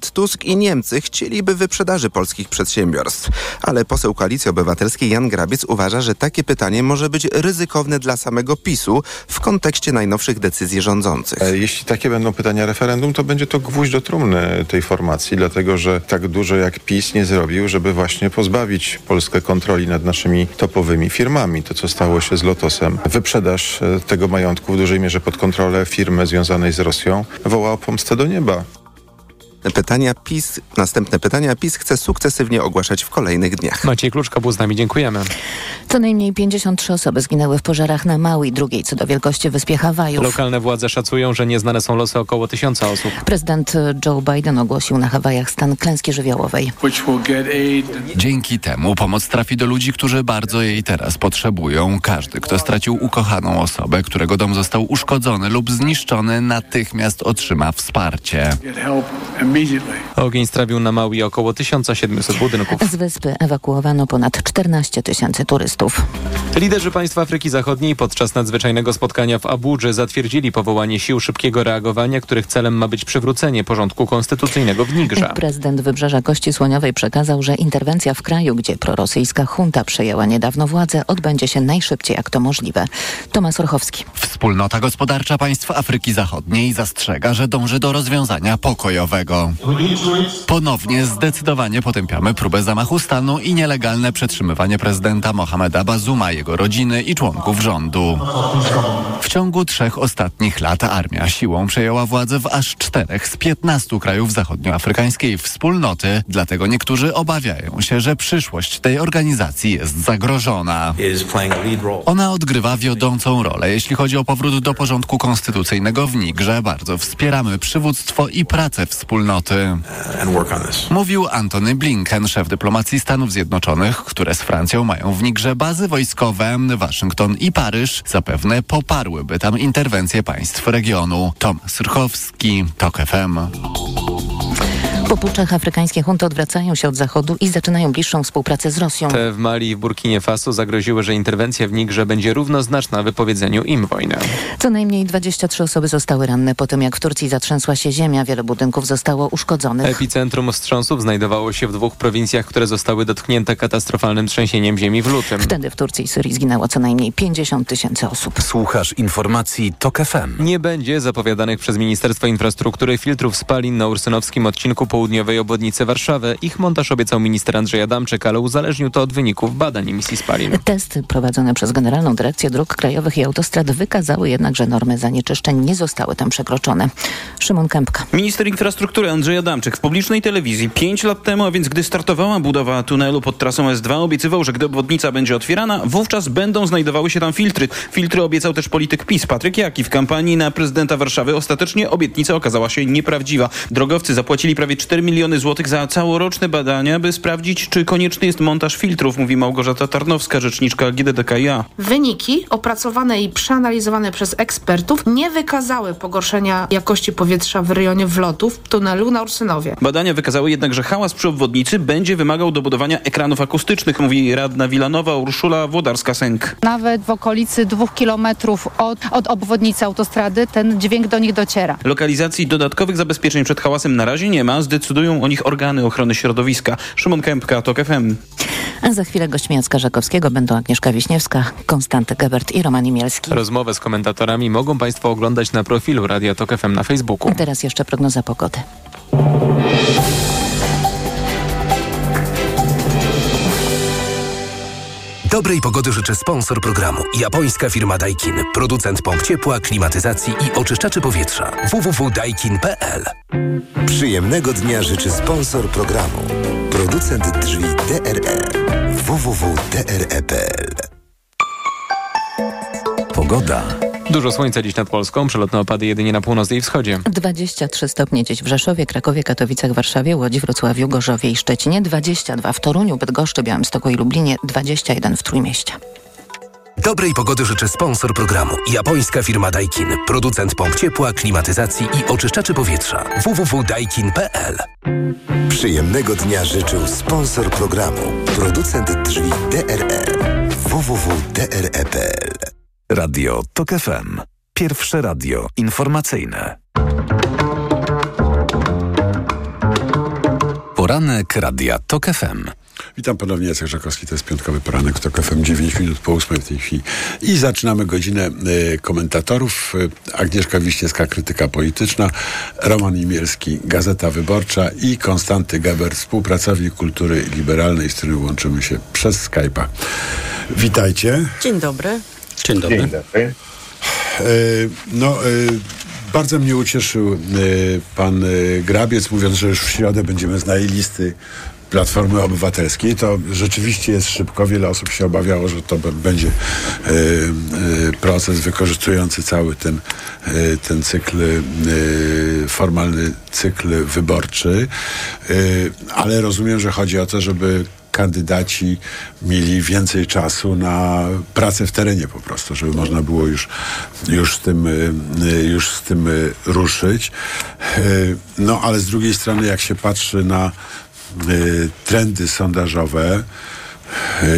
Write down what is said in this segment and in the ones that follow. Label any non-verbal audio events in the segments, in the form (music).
Tusk i Niemcy chcieliby wyprzedaży polskich przedsiębiorstw. Ale poseł Koalicji Obywatelskiej Jan Grabiec uważa, że takie pytanie może być ryzykowne dla samego PiSu w kontekście najnowszych decyzji rządzących. E, jeśli takie będą pytania referendum, to będzie to gwóźdź do trumny tej formacji, dlatego że tak dużo jak PiS nie zrobił, żeby właśnie pozbawić Polskę kontroli nad naszymi topowymi firmami. To, co stało się z Lotosem. Wyprzedaż e, tego majątku w dużej mierze pod kontrolę firmy związanej z Rosją woła o pomstę do nieba. Pytania PiS, następne pytania PiS chce sukcesywnie ogłaszać w kolejnych dniach. Maciej Kluczka był z nami, dziękujemy. Co najmniej 53 osoby zginęły w pożarach na małej, drugiej co do wielkości wyspie Hawajów. Lokalne władze szacują, że nieznane są losy około tysiąca osób. Prezydent Joe Biden ogłosił na Hawajach stan klęski żywiołowej. Dzięki temu pomoc trafi do ludzi, którzy bardzo jej teraz potrzebują. Każdy, kto stracił ukochaną osobę, którego dom został uszkodzony lub zniszczony, natychmiast otrzyma wsparcie. Ogień strawił na Maui około 1700 budynków. Z wyspy ewakuowano ponad 14 tysięcy turystów. Liderzy państw Afryki Zachodniej podczas nadzwyczajnego spotkania w Abudży zatwierdzili powołanie sił szybkiego reagowania, których celem ma być przywrócenie porządku konstytucyjnego w Nigrze. Prezydent Wybrzeża Kości Słoniowej przekazał, że interwencja w kraju, gdzie prorosyjska junta przejęła niedawno władzę, odbędzie się najszybciej jak to możliwe. Tomasz Orchowski. Wspólnota Gospodarcza Państw Afryki Zachodniej zastrzega, że dąży do rozwiązania pokojowego. Ponownie zdecydowanie potępiamy próbę zamachu stanu i nielegalne przetrzymywanie prezydenta Mohameda Bazuma, jego rodziny i członków rządu. W ciągu trzech ostatnich lat armia siłą przejęła władzę w aż czterech z piętnastu krajów zachodnioafrykańskiej wspólnoty, dlatego niektórzy obawiają się, że przyszłość tej organizacji jest zagrożona. Ona odgrywa wiodącą rolę, jeśli chodzi o powrót do porządku konstytucyjnego w Nigrze. Bardzo wspieramy przywództwo i pracę wspólnoty. Mówił Antony Blinken, szef dyplomacji Stanów Zjednoczonych, które z Francją mają w Nigrze bazy wojskowe. Waszyngton i Paryż zapewne poparłyby tam interwencję państw regionu. Tom Syrchowski, TOK FM. Po puczach afrykańskie hunty odwracają się od Zachodu i zaczynają bliższą współpracę z Rosją. Te w Mali i w Burkinie Faso zagroziły, że interwencja w Nigrze będzie równoznaczna wypowiedzeniu im wojny. Co najmniej 23 osoby zostały ranne po tym, jak w Turcji zatrzęsła się ziemia. Wiele budynków zostało uszkodzonych. Epicentrum wstrząsów znajdowało się w dwóch prowincjach, które zostały dotknięte katastrofalnym trzęsieniem ziemi w lutym. Wtedy w Turcji i Syrii zginęło co najmniej 50 tysięcy osób. Słuchasz informacji TOK FM. Nie będzie zapowiadanych przez Ministerstwo Infrastruktury filtrów spalin na ursynowskim odcinku południowej obwodnicy Warszawy. Ich montaż obiecał minister Andrzej Adamczyk, ale uzależnił to od wyników badań emisji spalin. Testy prowadzone przez Generalną Dyrekcję Dróg Krajowych i Autostrad wykazały jednak, że normy zanieczyszczeń nie zostały tam przekroczone. Szymon Kępka. Minister infrastruktury Andrzej Adamczyk w publicznej telewizji 5 lat temu, a więc gdy startowała budowa tunelu pod trasą S2, obiecywał, że gdy obwodnica będzie otwierana, wówczas będą znajdowały się tam filtry. Filtry obiecał też polityk PiS Patryk Jaki w kampanii na prezydenta Warszawy. Ostatecznie obietnica okazała się nieprawdziwa. Drogowcy zapłacili prawie 4 miliony złotych za całoroczne badania, by sprawdzić, czy konieczny jest montaż filtrów, mówi Małgorzata Tarnowska, rzeczniczka GDDKiA. Wyniki opracowane i przeanalizowane przez ekspertów nie wykazały pogorszenia jakości powietrza w rejonie wlotów tunelu na Ursynowie. Badania wykazały jednak, że hałas przy obwodnicy będzie wymagał dobudowania ekranów akustycznych, mówi radna Wilanowa Urszula Włodarska-Sęk. Nawet w okolicy dwóch kilometrów od, od obwodnicy autostrady ten dźwięk do nich dociera. Lokalizacji dodatkowych zabezpieczeń przed hałasem na razie nie ma, zdecydują o nich organy ochrony środowiska. Szymon Kępka, TOK FM. A za chwilę gośćmi Jacka Żakowskiego będą Agnieszka Wiśniewska, Konstanty Gebert i Roman Imielski. Rozmowę z komentatorami mogą Państwo oglądać na profilu Radia TOK FM na Facebooku. A teraz jeszcze prognoza pogody. Dobrej pogody życzę sponsor programu. Japońska firma Daikin. Producent pomp ciepła, klimatyzacji i oczyszczaczy powietrza. www.daikin.pl Przyjemnego dnia życzy sponsor programu. Producent drzwi DRE. www.dre.pl Pogoda. Dużo słońca dziś nad Polską, przelotne opady jedynie na północy i wschodzie. 23 stopnie dziś w Rzeszowie, Krakowie, Katowicach, Warszawie, Łodzi, Wrocławiu, Gorzowie i Szczecinie, 22 w Toruniu, Bydgoszczy, Białymstoku i Lublinie, 21 w Trójmieście. Dobrej pogody życzę sponsor programu. Japońska firma Daikin. Producent pomp ciepła, klimatyzacji i oczyszczaczy powietrza. www.daikin.pl Przyjemnego dnia życzył sponsor programu. Producent drzwi DRE. www.dre.pl Radio TOK FM. Pierwsze radio informacyjne. Poranek Radia TOK FM. Witam ponownie, Jacek Żakowski, to jest piątkowy poranek TOK FM, 9 minut po 8 w tej chwili. I zaczynamy godzinę y, komentatorów. Y, Agnieszka Wiśniewska, krytyka polityczna, Roman Imielski, Gazeta Wyborcza i Konstanty Geber, współpracownik kultury liberalnej, z którym łączymy się przez Skype'a. Witajcie. Dzień dobry. Dzień dobry. Dzień dobry. Y, no, y, bardzo mnie ucieszył y, pan Grabiec, mówiąc, że już w środę będziemy znali listy Platformy Obywatelskiej. To rzeczywiście jest szybko. Wiele osób się obawiało, że to będzie y, y, proces wykorzystujący cały ten, y, ten cykl, formalny cykl wyborczy. Ale rozumiem, że chodzi o to, żeby kandydaci mieli więcej czasu na pracę w terenie po prostu, żeby można było już, już, z, tym, y, już z tym ruszyć. Y, No ale z drugiej strony, jak się patrzy na y, trendy sondażowe,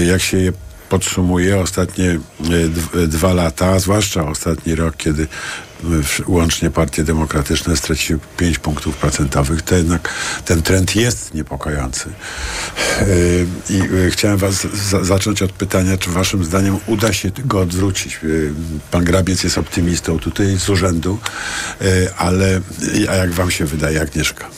jak się je podsumuje ostatnie dw- dwa lata, zwłaszcza ostatni rok, kiedy łącznie partie demokratyczne straciły 5 punktów procentowych, to jednak ten trend jest niepokojący. Y, I y, chciałem was za- zacząć od pytania, czy waszym zdaniem uda się go odwrócić? Y, Pan Grabiec jest optymistą tutaj z urzędu, ale a jak wam się wydaje, Agnieszka?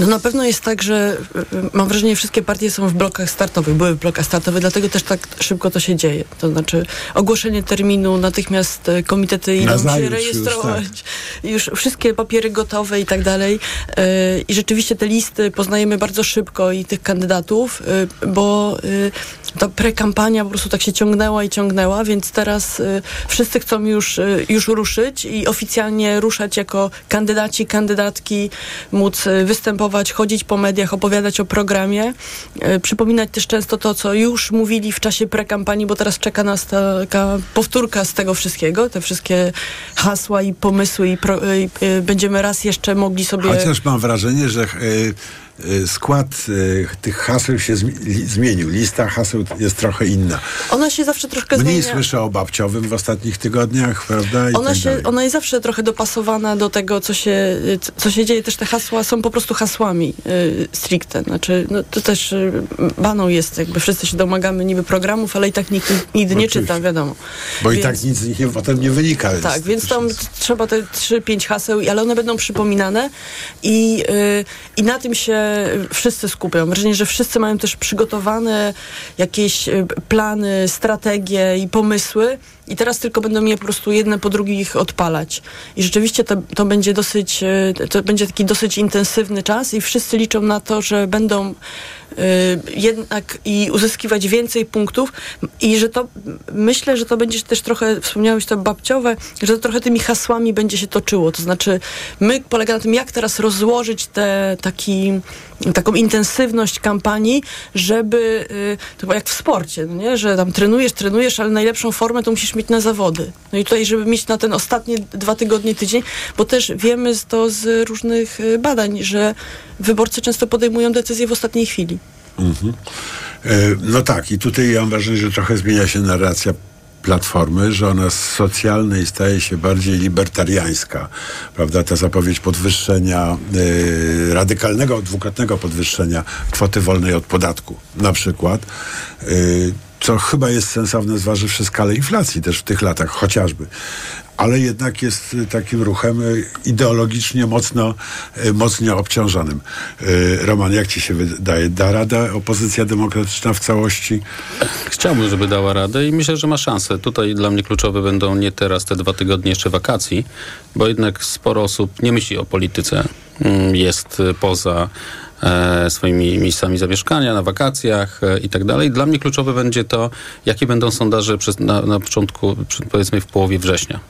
No na pewno jest tak, że y, mam wrażenie, że wszystkie partie są w blokach startowych, były w blokach startowych, dlatego też tak szybko to się dzieje. To znaczy ogłoszenie terminu, natychmiast y, komitety idą się Nazajutrz już, rejestrować, już, wszystkie papiery gotowe i tak dalej. I rzeczywiście te listy poznajemy bardzo szybko i tych kandydatów, bo ta prekampania po prostu tak się ciągnęła i ciągnęła, więc teraz wszyscy chcą już, już ruszyć i oficjalnie ruszać jako kandydaci, kandydatki, móc y, chodzić po mediach, opowiadać o programie, y, przypominać też często to, co już mówili w czasie prekampanii, bo teraz czeka nas taka powtórka z tego wszystkiego, te wszystkie hasła i pomysły i, pro, y, y, będziemy raz jeszcze mogli sobie... Chociaż mam wrażenie, że y, skład y, tych haseł się zmienił. Lista haseł jest trochę inna. Ona się zawsze troszkę Mniej zmienia. słyszę o babciowym w ostatnich tygodniach, prawda? I Ona, tak się, dalej. ona jest zawsze trochę dopasowana do tego, co się, y, co się dzieje. Też te hasła są po prostu hasłami y, stricte. Znaczy, no, to też y, baną jest, jakby wszyscy się domagamy niby programów, ale i tak nikt nigdy nie Oczywiście. czyta, wiadomo. Bo i Więc- tak nic z nich nie, potem nie wynika. tak, więc tam t- trzeba te 3-5 haseł, ale one będą przypominane i, y, i na tym się wszyscy skupią. Mam wrażenie, że wszyscy mają też przygotowane jakieś y, plany, strategie i pomysły i teraz tylko będą je po prostu jedne po drugich odpalać. I rzeczywiście to, to będzie dosyć, y, to będzie taki dosyć intensywny czas i wszyscy liczą na to, że będą jednak i uzyskiwać więcej punktów i że to myślę, że to będzie też trochę, wspomniałeś to babciowe, że to trochę tymi hasłami będzie się toczyło. To znaczy my polega na tym, jak teraz rozłożyć te taki, taką intensywność kampanii, żeby, y, to chyba jak w sporcie, no nie? że tam trenujesz, trenujesz, ale najlepszą formę to musisz mieć na zawody. No i tutaj, żeby mieć na ten ostatnie dwa tygodnie, tydzień, bo też wiemy to z różnych y, badań, że wyborcy często podejmują decyzje w ostatniej chwili. Mhm. E, No tak, i tutaj ja mam wrażenie, że trochę zmienia się narracja Platformy, że ona z socjalnej staje się bardziej libertariańska. Prawda? Ta zapowiedź podwyższenia, e, radykalnego, dwukrotnego podwyższenia kwoty wolnej od podatku na przykład, e, co chyba jest sensowne zważywszy skalę inflacji też w tych latach chociażby. Ale jednak jest y, takim ruchem y, ideologicznie mocno, y, mocno obciążonym. Roman, jak ci się wydaje? Da rada opozycja demokratyczna w całości? Chciałbym, żeby dała radę i myślę, że ma szansę. Tutaj dla mnie kluczowe będą nie teraz te dwa tygodnie jeszcze wakacji, bo jednak sporo osób nie myśli o polityce. Mm, Jest poza e, swoimi miejscami zamieszkania, na wakacjach e, i tak dalej. Dla mnie kluczowe będzie to, jakie będą sondaże przez, na, na początku, powiedzmy w połowie września.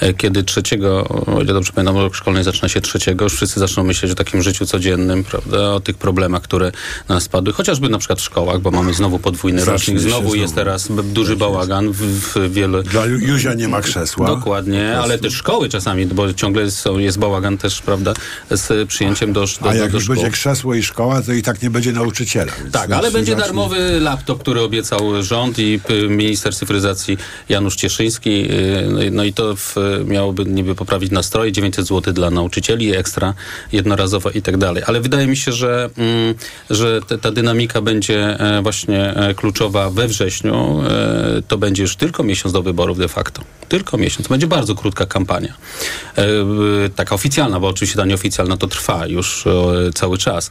E, Kiedy trzeciego, o ile dobrze pamiętam, rok szkolny zaczyna się trzeciego, już wszyscy zaczną myśleć o takim życiu codziennym, prawda, o tych problemach, które na nas spadły, chociażby na przykład w szkołach, bo mamy znowu podwójny Zacznie rocznik, znowu znowu. jest teraz duży bałagan w, w wielu... Dla Ju- Józia nie ma krzesła. Dokładnie, ale też szkoły czasami, bo ciągle są, jest bałagan też, prawda, z przyjęciem do, do, A do, jak do już szkół. będzie krzesło i szkoła, to i tak nie będzie nauczyciela. Tak, znaczy ale będzie zacznie- darmowy laptop, który obiecał rząd i y, minister cyfryzacji Janusz Cieszyński. y, No no i to w, miałoby niby poprawić nastroje, 900 zł dla nauczycieli, ekstra jednorazowo i tak dalej. Ale wydaje mi się, że, mm, że ta dynamika będzie e, właśnie e, kluczowa we wrześniu. E, to będzie już tylko miesiąc do wyborów de facto. Tylko miesiąc. Będzie bardzo krótka kampania. Taka oficjalna, bo oczywiście ta nieoficjalna to trwa już cały czas.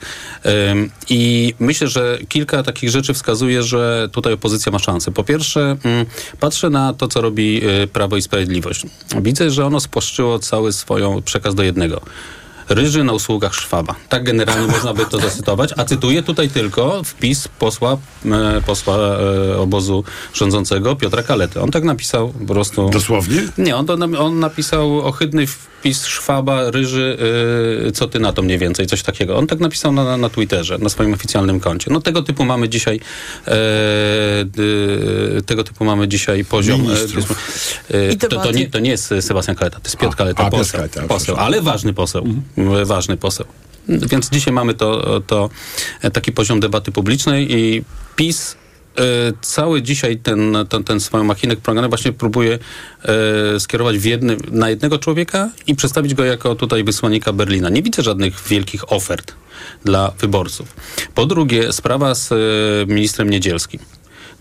I myślę, że kilka takich rzeczy wskazuje, że tutaj opozycja ma szansę. Po pierwsze, mm, patrzę na to, co robi Prawo i Sprawiedliwość. Widzę, że ono spłaszczyło cały swoją przekaz do jednego. Ryży na usługach Szwaba. Tak generalnie (laughs) można by to zacytować, a cytuję tutaj tylko wpis posła, e, posła e, obozu rządzącego Piotra Kalety. On tak napisał po prostu... Dosłownie? Nie, on, to, on napisał ohydny wpis Szwaba, Ryży, y, co ty na to mniej więcej, coś takiego. On tak napisał na, na, na Twitterze, na swoim oficjalnym koncie. No tego typu mamy dzisiaj e, y, tego typu mamy dzisiaj poziom. E, I to, to, nie, to nie jest Sebastian Kaleta, to jest Piotr Kaleta, a, poseł, Kaleta, poseł, ale ważny poseł, e, ważny poseł. Więc dzisiaj mamy to, to e, taki poziom debaty publicznej i PiS e, cały dzisiaj ten, ten, ten swoją machinę propagandy właśnie próbuje e, skierować w jednym, na jednego człowieka i przedstawić go jako tutaj wysłannika Berlina. Nie widzę żadnych wielkich ofert dla wyborców. Po drugie, sprawa z e, ministrem Niedzielskim.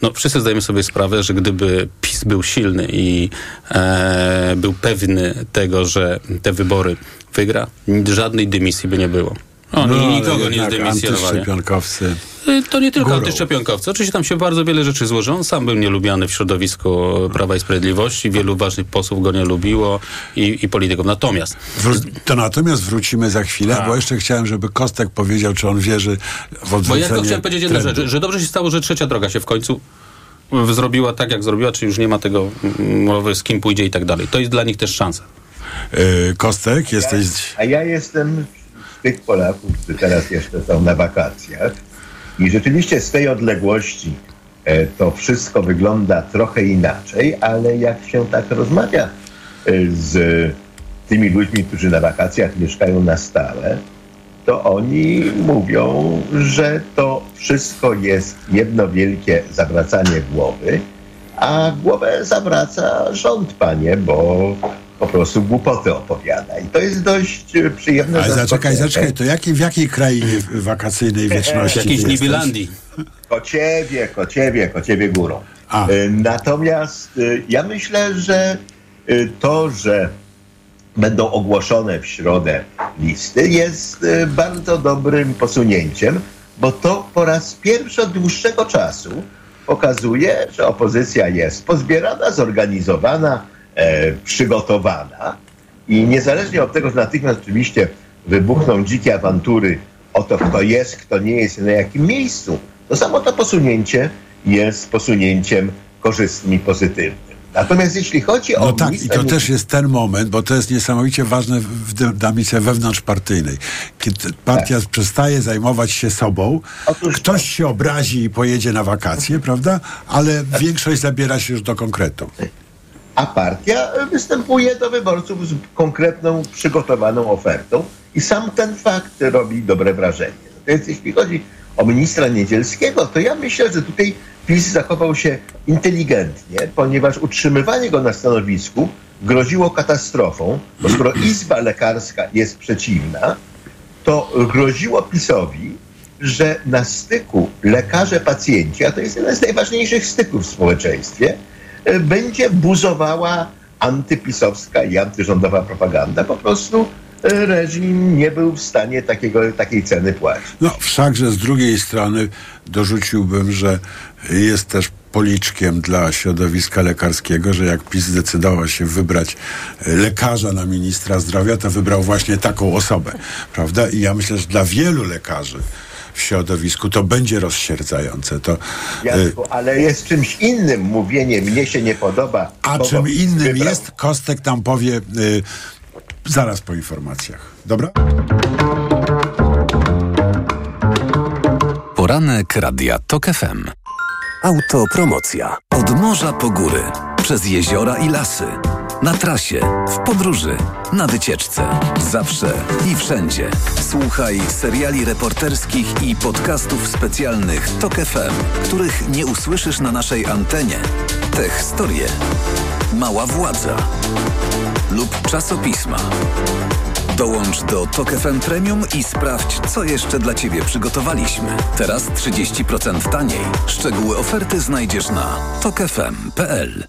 No, wszyscy zdajemy sobie sprawę, że gdyby PiS był silny i e, był pewny tego, że te wybory wygra, żadnej dymisji by nie było. Oni No, ale nikogo nie. Antyszczepionkowcy. Y, To nie tylko Górą. antyszczepionkowcy. Oczywiście tam się bardzo wiele rzeczy złoży. On sam był nielubiany w środowisku Prawa i Sprawiedliwości. Wielu ważnych posłów go nie lubiło i, i polityków. Natomiast Wró- to natomiast wrócimy za chwilę, bo jeszcze chciałem, żeby Kostek powiedział, czy on wierzy w Bo odwrócenie ja tylko chciałem powiedzieć jedną rzecz, że dobrze się stało, że trzecia droga się w końcu y, zrobiła tak, jak zrobiła, czy już nie ma tego mm, mowy, z kim pójdzie i tak dalej. To jest dla nich też szansa. Yy, Kostek, jesteś... A ja jestem tych Polaków, którzy teraz jeszcze są na wakacjach. I rzeczywiście z tej odległości e, to wszystko wygląda trochę inaczej, ale jak się tak rozmawia e, z tymi ludźmi, którzy na wakacjach mieszkają na stałe, to oni mówią, że to wszystko jest jedno wielkie zawracanie głowy, a głowę zawraca rząd, panie, bo po prostu głupoty opowiada. I to jest dość e, przyjemne Ale zaczekaj, zaczekaj, to jaki, w jakiej krainie w- wakacyjnej wieczności Jakiejś ty jesteś? Nibilandii. Ko ciebie, ko ciebie, ko ciebie górą. A. Y, Natomiast y, ja myślę, że to, że będą ogłoszone w środę listy jest bardzo dobrym posunięciem, bo to po raz pierwszy od dłuższego czasu pokazuje, że opozycja jest pozbierana, zorganizowana, e, przygotowana i niezależnie od tego, że natychmiast oczywiście wybuchną dzikie awantury o to, kto jest, kto nie jest i na jakim miejscu, to samo to posunięcie jest posunięciem korzystnym i pozytywnym. Natomiast jeśli chodzi o No tak, i to też jest ten moment, bo to jest niesamowicie ważne w dynamice wewnątrzpartyjnej. Kiedy partia przestaje zajmować się sobą, ktoś się obrazi i pojedzie na wakacje, prawda? Ale większość zabiera się już do konkretu. A partia występuje do wyborców z konkretną, przygotowaną ofertą i sam ten fakt robi dobre wrażenie. Więc jeśli chodzi o ministra Niedzielskiego, to ja myślę, że tutaj PiS zachował się inteligentnie, ponieważ utrzymywanie go na stanowisku groziło katastrofą, bo skoro Izba Lekarska jest przeciwna, to groziło PiSowi, że na styku lekarze-pacjenci, a to jest jeden z najważniejszych styków w społeczeństwie, e, będzie buzowała antypisowska i antyrządowa propaganda. Po prostu e, reżim nie był w stanie takiego, takiej ceny płacić. No, wszakże z drugiej strony dorzuciłbym, że jest też policzkiem dla środowiska lekarskiego, że jak PiS zdecydował się wybrać e, lekarza na ministra zdrowia, to wybrał właśnie taką osobę, prawda? I ja myślę, że dla wielu lekarzy w środowisku to będzie rozsierdzające. To, e, Jacku, ale jest czymś innym mówienie, mnie się nie podoba. a bo- czym bo innym wybrał- jest, Kostek nam powie y, zaraz po informacjach. Dobra? Poranek Radia TOK FM. Autopromocja. Od morza po góry, przez jeziora i lasy. Na trasie, w podróży, na wycieczce. Zawsze i wszędzie. Słuchaj seriali reporterskich i podcastów specjalnych TOK FM, których nie usłyszysz na naszej antenie. Te historie Mała Władza lub czasopisma. Dołącz do Tok FM Premium i sprawdź, co jeszcze dla Ciebie przygotowaliśmy. Teraz 30% taniej. Szczegóły oferty znajdziesz na tokefm.pl.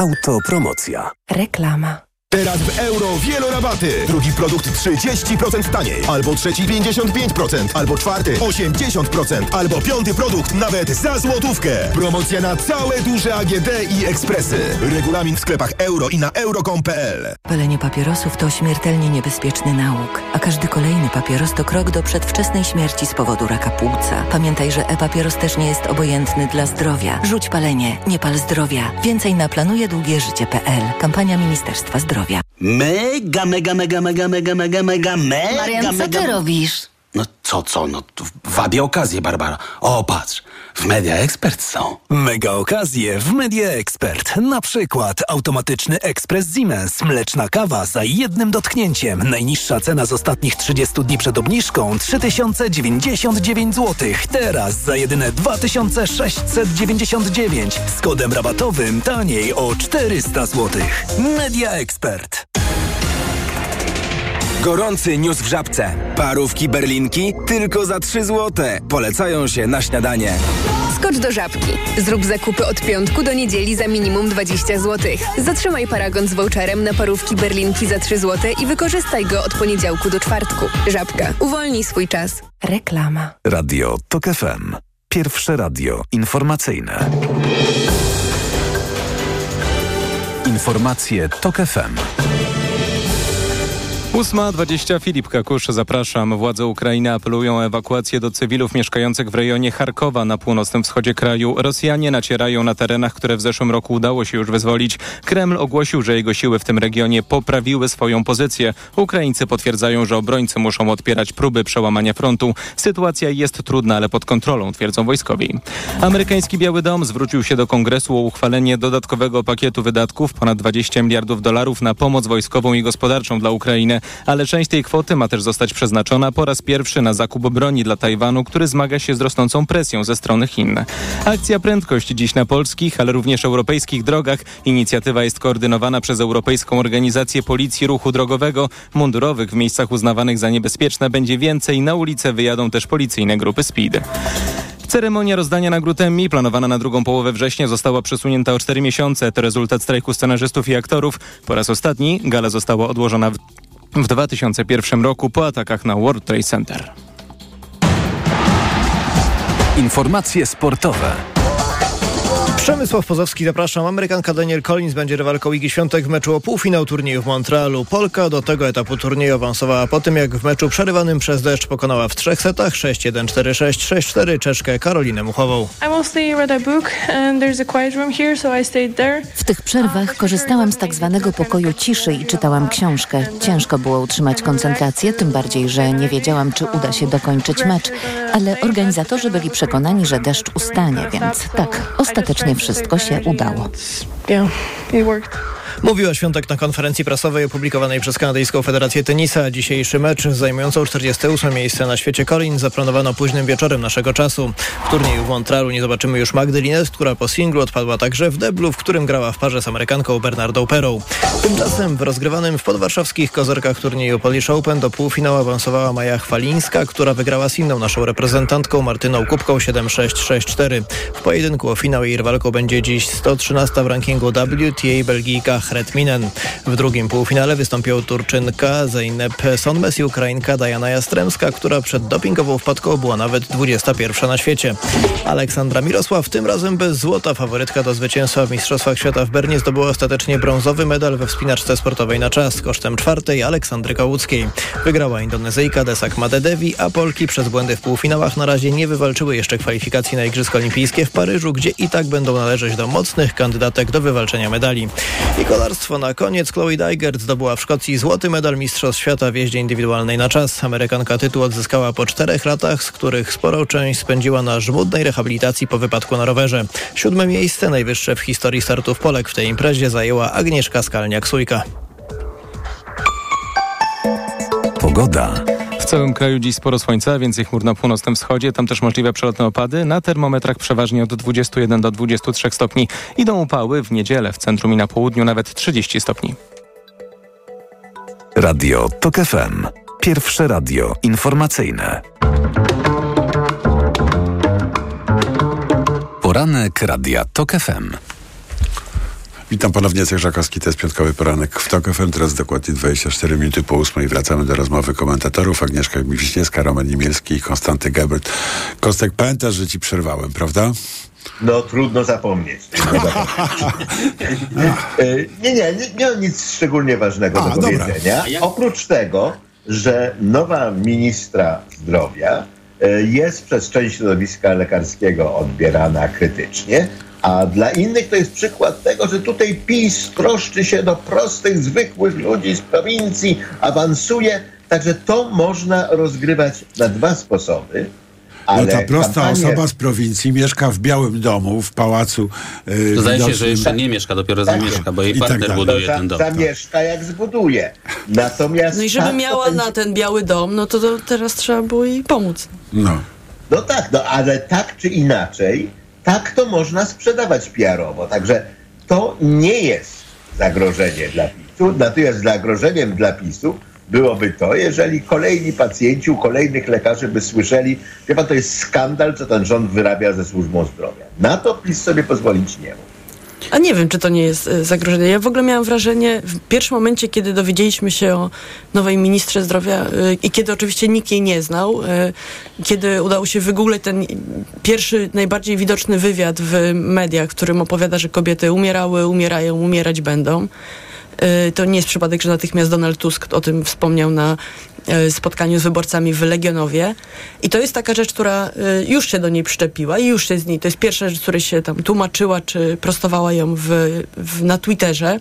Autopromocja. Reklama. Teraz w euro wielorabaty. Drugi produkt 30% taniej. Albo trzeci 55%. Albo czwarty 80%. Albo piąty produkt nawet za złotówkę. Promocja na całe duże AGD i ekspresy. Regulamin w sklepach euro i na euro.com.pl Palenie papierosów to śmiertelnie niebezpieczny nauk, a każdy kolejny papieros to krok do przedwczesnej śmierci z powodu raka płuca. Pamiętaj, że e-papieros też nie jest obojętny dla zdrowia. Rzuć palenie, nie pal zdrowia. Więcej na planujedługieżycie.pl. Kampania Ministerstwa Zdrowia. Mega, mega, mega, mega, mega, mega, mega, mega, Marian, co mega... ty robisz? No co, co? No to wabię okazję, Barbara. O, patrz, w Media Expert są. Mega okazje w Media Expert. Na przykład automatyczny ekspres Siemens, mleczna kawa za jednym dotknięciem. Najniższa cena z ostatnich 30 dni przed obniżką 3099 zł. Teraz za jedyne 2699 z kodem rabatowym taniej o 400 zł. Media Expert. Gorący news w żabce. Parówki berlinki tylko za 3 zł. Polecają się na śniadanie. Skocz do żabki. Zrób zakupy od piątku do niedzieli za minimum 20 zł. Zatrzymaj paragon z voucherem na parówki berlinki za 3 zł i wykorzystaj go od poniedziałku do czwartku. Żabka. Uwolnij swój czas. Reklama. Radio TOK FM. Pierwsze radio informacyjne. Informacje TOK FM. 8.20 Filip Kakusz, zapraszam. Władze Ukrainy apelują o ewakuację do cywilów mieszkających w rejonie Charkowa na północnym wschodzie kraju. Rosjanie nacierają na terenach, które w zeszłym roku udało się już wyzwolić. Kreml ogłosił, że jego siły w tym regionie poprawiły swoją pozycję. Ukraińcy potwierdzają, że obrońcy muszą odpierać próby przełamania frontu. Sytuacja jest trudna, ale pod kontrolą, twierdzą wojskowi. Amerykański Biały Dom zwrócił się do kongresu o uchwalenie dodatkowego pakietu wydatków ponad 20 miliardów dolarów na pomoc wojskową i gospodarczą dla Ukrainy ale część tej kwoty ma też zostać przeznaczona po raz pierwszy na zakup broni dla Tajwanu, który zmaga się z rosnącą presją ze strony Chin. Akcja Prędkość dziś na polskich, ale również europejskich drogach. Inicjatywa jest koordynowana przez Europejską Organizację Policji Ruchu Drogowego. Mundurowych w miejscach uznawanych za niebezpieczne będzie więcej. Na ulicę wyjadą też policyjne grupy SPEED. Ceremonia rozdania nagród Emmy, planowana na drugą połowę września, została przesunięta o cztery miesiące. To rezultat strajku scenarzystów i aktorów. Po raz ostatni gala została odłożona w w 2001 roku po atakach na World Trade Center. Informacje sportowe. Przemysław Pozowski, zapraszam. Amerykanka Daniel Collins będzie rywalką Igi Świątek w meczu o półfinał turnieju w Montrealu. Polka do tego etapu turnieju awansowała po tym, jak w meczu przerywanym przez deszcz pokonała w trzech setach 6-1, 4-6, 6-4 Czeszkę Karolinę Muchową. W tych przerwach korzystałam z tak zwanego pokoju ciszy i czytałam książkę. Ciężko było utrzymać koncentrację, tym bardziej, że nie wiedziałam, czy uda się dokończyć mecz, ale organizatorzy byli przekonani, że deszcz ustanie, więc tak, ostatecznie wszystko się udało. Mówiła Świątek na konferencji prasowej opublikowanej przez Kanadyjską Federację Tenisa. Dzisiejszy mecz zajmującą 48 miejsce na świecie Collins zaplanowano późnym wieczorem naszego czasu. W turnieju w Montrealu nie zobaczymy już Magdy Linet, która po singlu odpadła także w deblu, w którym grała w parze z Amerykanką Bernardą Perą. Tymczasem w rozgrywanym w podwarszawskich kozorkach turnieju Polish Open do półfinału awansowała Maja Chwalińska, która wygrała z inną naszą reprezentantką Martyną Kubką 7-6-6-4. W pojedynku o finał jej rywalką będzie dziś 113 w rankingu WTA Belgijka Hretminen. W drugim półfinale wystąpią Turczynka Zeynep Sonmes i Ukrainka Diana Jastremska, która przed dopingową wpadką była nawet 21 na świecie. Aleksandra Mirosław tym razem bez złota faworytka do zwycięstwa w Mistrzostwach Świata w Bernie zdobyła ostatecznie brązowy medal we wspinaczce sportowej na czas kosztem czwartej Aleksandry Kołuckiej. Wygrała Indonezyjka Desak Madedewi, a Polki przez błędy w półfinałach na razie nie wywalczyły jeszcze kwalifikacji na Igrzyska Olimpijskie w Paryżu, gdzie i tak będą należeć do mocnych kandydatek do wywalczenia medali. I kolarstwo na koniec. Chloe Dygert zdobyła w Szkocji złoty medal Mistrzostw Świata w jeździe indywidualnej na czas. Amerykanka tytuł odzyskała po czterech latach, z których sporą część spędziła na żmudnej rehabilitacji po wypadku na rowerze. Siódme miejsce, najwyższe w historii startów Polek w tej imprezie zajęła Agnieszka Skalniak-Sujka. Pogoda. Całym kraju dziś sporo słońca, więcej chmur na północnym wschodzie, tam też możliwe przelotne opady. Na termometrach przeważnie od 21 do 23 stopni. Idą upały w niedzielę w centrum i na południu nawet 30 stopni. Radio TOK FM. Pierwsze radio informacyjne. Poranek Radia TOK FM. Witam ponownie, Jacek Żakowski, to jest piątkowy poranek w TOK FM. Teraz dokładnie 24 minuty po ósmej wracamy do rozmowy komentatorów. Agnieszka Wiśniewska, Roman Niemielski i Konstanty Gebert. Kostek, pamiętasz, że ci przerwałem, prawda? No trudno zapomnieć. (laughs) Zapomnieć. nie, nie, nie, nie mam nic szczególnie ważnego A, do dobra. powiedzenia. Oprócz tego, że nowa ministra zdrowia e, jest przez część środowiska lekarskiego odbierana krytycznie, a dla innych to jest przykład tego, że tutaj PiS troszczy się do prostych, zwykłych ludzi z prowincji, awansuje. Także to można rozgrywać na dwa sposoby. No Ale ta prosta kampanię- osoba z prowincji mieszka w białym domu, w pałacu. Yy, Zdaje się, że jeszcze nie mieszka, dopiero Tak. zamieszka, bo jej I tak partner dalej. buduje ten dom. zamieszka jak zbuduje. Natomiast No i żeby tak miała będzie- na ten biały dom, no to, to teraz trzeba było jej pomóc. No. No tak, no ale tak czy inaczej, tak to można sprzedawać PR-owo. Także to nie jest zagrożenie dla PiSu. Natomiast zagrożeniem dla PiSu byłoby to, jeżeli kolejni pacjenci u kolejnych lekarzy by słyszeli, pan, to jest skandal, co ten rząd wyrabia ze służbą zdrowia. Na to PiS sobie pozwolić nie mógł. A nie wiem, czy to nie jest e, zagrożenie. Ja w ogóle miałam wrażenie, w pierwszym momencie, kiedy dowiedzieliśmy się o nowej ministrze zdrowia e, i kiedy oczywiście nikt jej nie znał, e, kiedy udało się wygooglać ten pierwszy, najbardziej widoczny wywiad w mediach, w którym opowiada, że kobiety umierały, umierają, umierać będą. E, To nie jest przypadek, że natychmiast Donald Tusk o tym wspomniał na e, spotkaniu z wyborcami w Legionowie. I to jest taka rzecz, która e, już się do niej przyczepiła i już się z niej, to jest pierwsza rzecz, której się tam tłumaczyła, czy prostowała ją w, w, na Twitterze.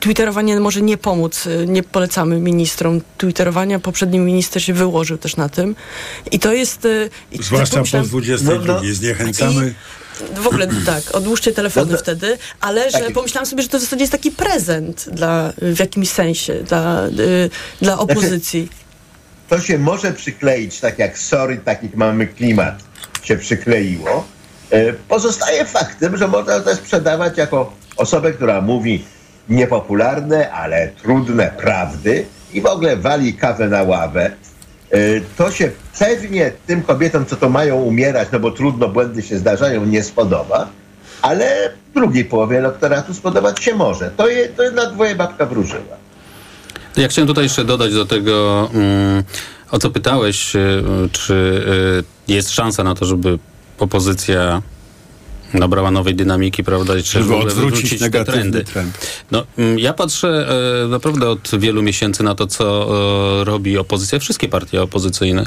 Twitterowanie może nie pomóc, nie polecamy ministrom twitterowania. Poprzedni minister się wyłożył też na tym. I to jest... i Zwłaszcza po pomyślałam- 22 No, no. zniechęcamy. W ogóle tak, odłóżcie telefony No to- wtedy, ale że tak. pomyślałam sobie, że to w zasadzie jest taki prezent dla, w jakimś sensie dla, y, dla opozycji. (laughs) to się może przykleić, tak jak sorry, tak jak mamy klimat się przykleiło. E, Pozostaje faktem, że można to sprzedawać jako osobę, która mówi niepopularne, ale trudne prawdy i w ogóle wali kawę na ławę. E, To się pewnie tym kobietom, co to mają umierać, no bo trudno, błędy się zdarzają, nie spodoba, ale drugiej połowie elektoratu spodobać się może. To, je, to na dwoje babka wróżyła. Ja chciałem tutaj jeszcze dodać do tego, mm, o co pytałeś, y, czy y, jest szansa na to, żeby opozycja nabrała nowej dynamiki, prawda, i czy Żeby odwrócić te trendy. trend. No, mm, ja patrzę e, naprawdę od wielu miesięcy na to, co e, robi opozycja, wszystkie partie opozycyjne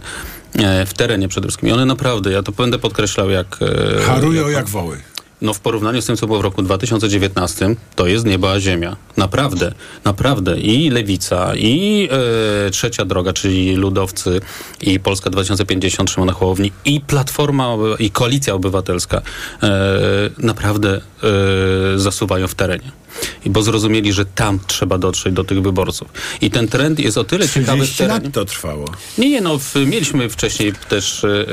e, w terenie przede wszystkim. I one naprawdę, ja to będę podkreślał, jak... e, Harują jak woły. No w porównaniu z tym, co było w roku 2019, to jest nieba a ziemia. Naprawdę, naprawdę. I Lewica, i e, Trzecia Droga, czyli Ludowcy, i Polska 2050 Szymona Hołowni, i Platforma, i Koalicja Obywatelska e, naprawdę e, zasuwają w terenie. Bo zrozumieli, że tam trzeba dotrzeć do tych wyborców. I ten trend jest o tyle ciekawy w 30 terenie. lat to trwało. Nie, nie, no w, mieliśmy wcześniej też e,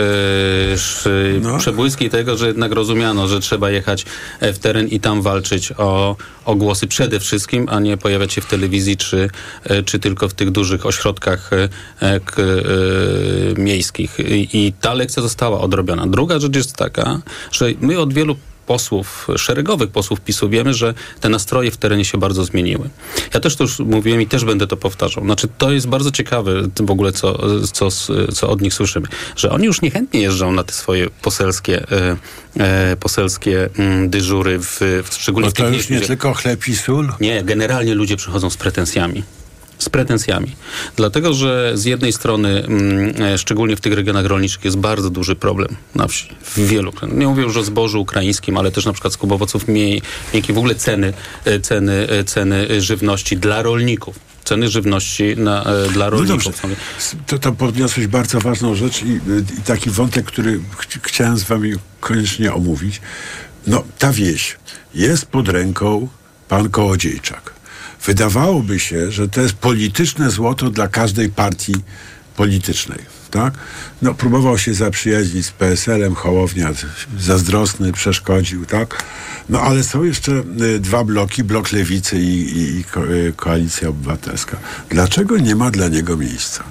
No. przebłyski tego, że jednak rozumiano, że trzeba jechać e, w teren i tam walczyć o, o głosy przede wszystkim, a nie pojawiać się w telewizji czy, czy tylko w tych dużych ośrodkach k, miejskich. I, I ta lekcja została odrobiona. Druga rzecz jest taka, że my od wielu posłów, szeregowych posłów PiSu wiemy, że te nastroje w terenie się bardzo zmieniły. Ja też to już mówiłem i też będę to powtarzał. Znaczy to jest bardzo ciekawe w ogóle, co, co, co od nich słyszymy, że oni już niechętnie jeżdżą na te swoje poselskie, e, e, poselskie mm, dyżury, w, w, szczególnie Bo w tych to już nie tylko chleb i sól. nie, generalnie ludzie przychodzą z pretensjami. Z pretensjami. Dlatego, że z jednej strony, mm, e, szczególnie w tych regionach rolniczych, jest bardzo duży problem na wsi. W wielu. Nie mówię już o zbożu ukraińskim, ale też na przykład skup owoców miękkich. W ogóle ceny, e, ceny, e, ceny żywności dla rolników. Ceny żywności na, e, dla No rolników. dobrze, są- to, to podniosłeś bardzo ważną rzecz i, i taki wątek, który ch- chciałem z wami koniecznie omówić. No, ta wieś jest pod ręką pan Kołodziejczak. Wydawałoby się, że to jest polityczne złoto dla każdej partii politycznej. Tak? No, próbował się zaprzyjaźnić z PSL-em, Hołownia zazdrosny, przeszkodził, tak? No ale są jeszcze y, dwa bloki, blok Lewicy i, i, i ko, y, Koalicja Obywatelska. Dlaczego nie ma dla niego miejsca?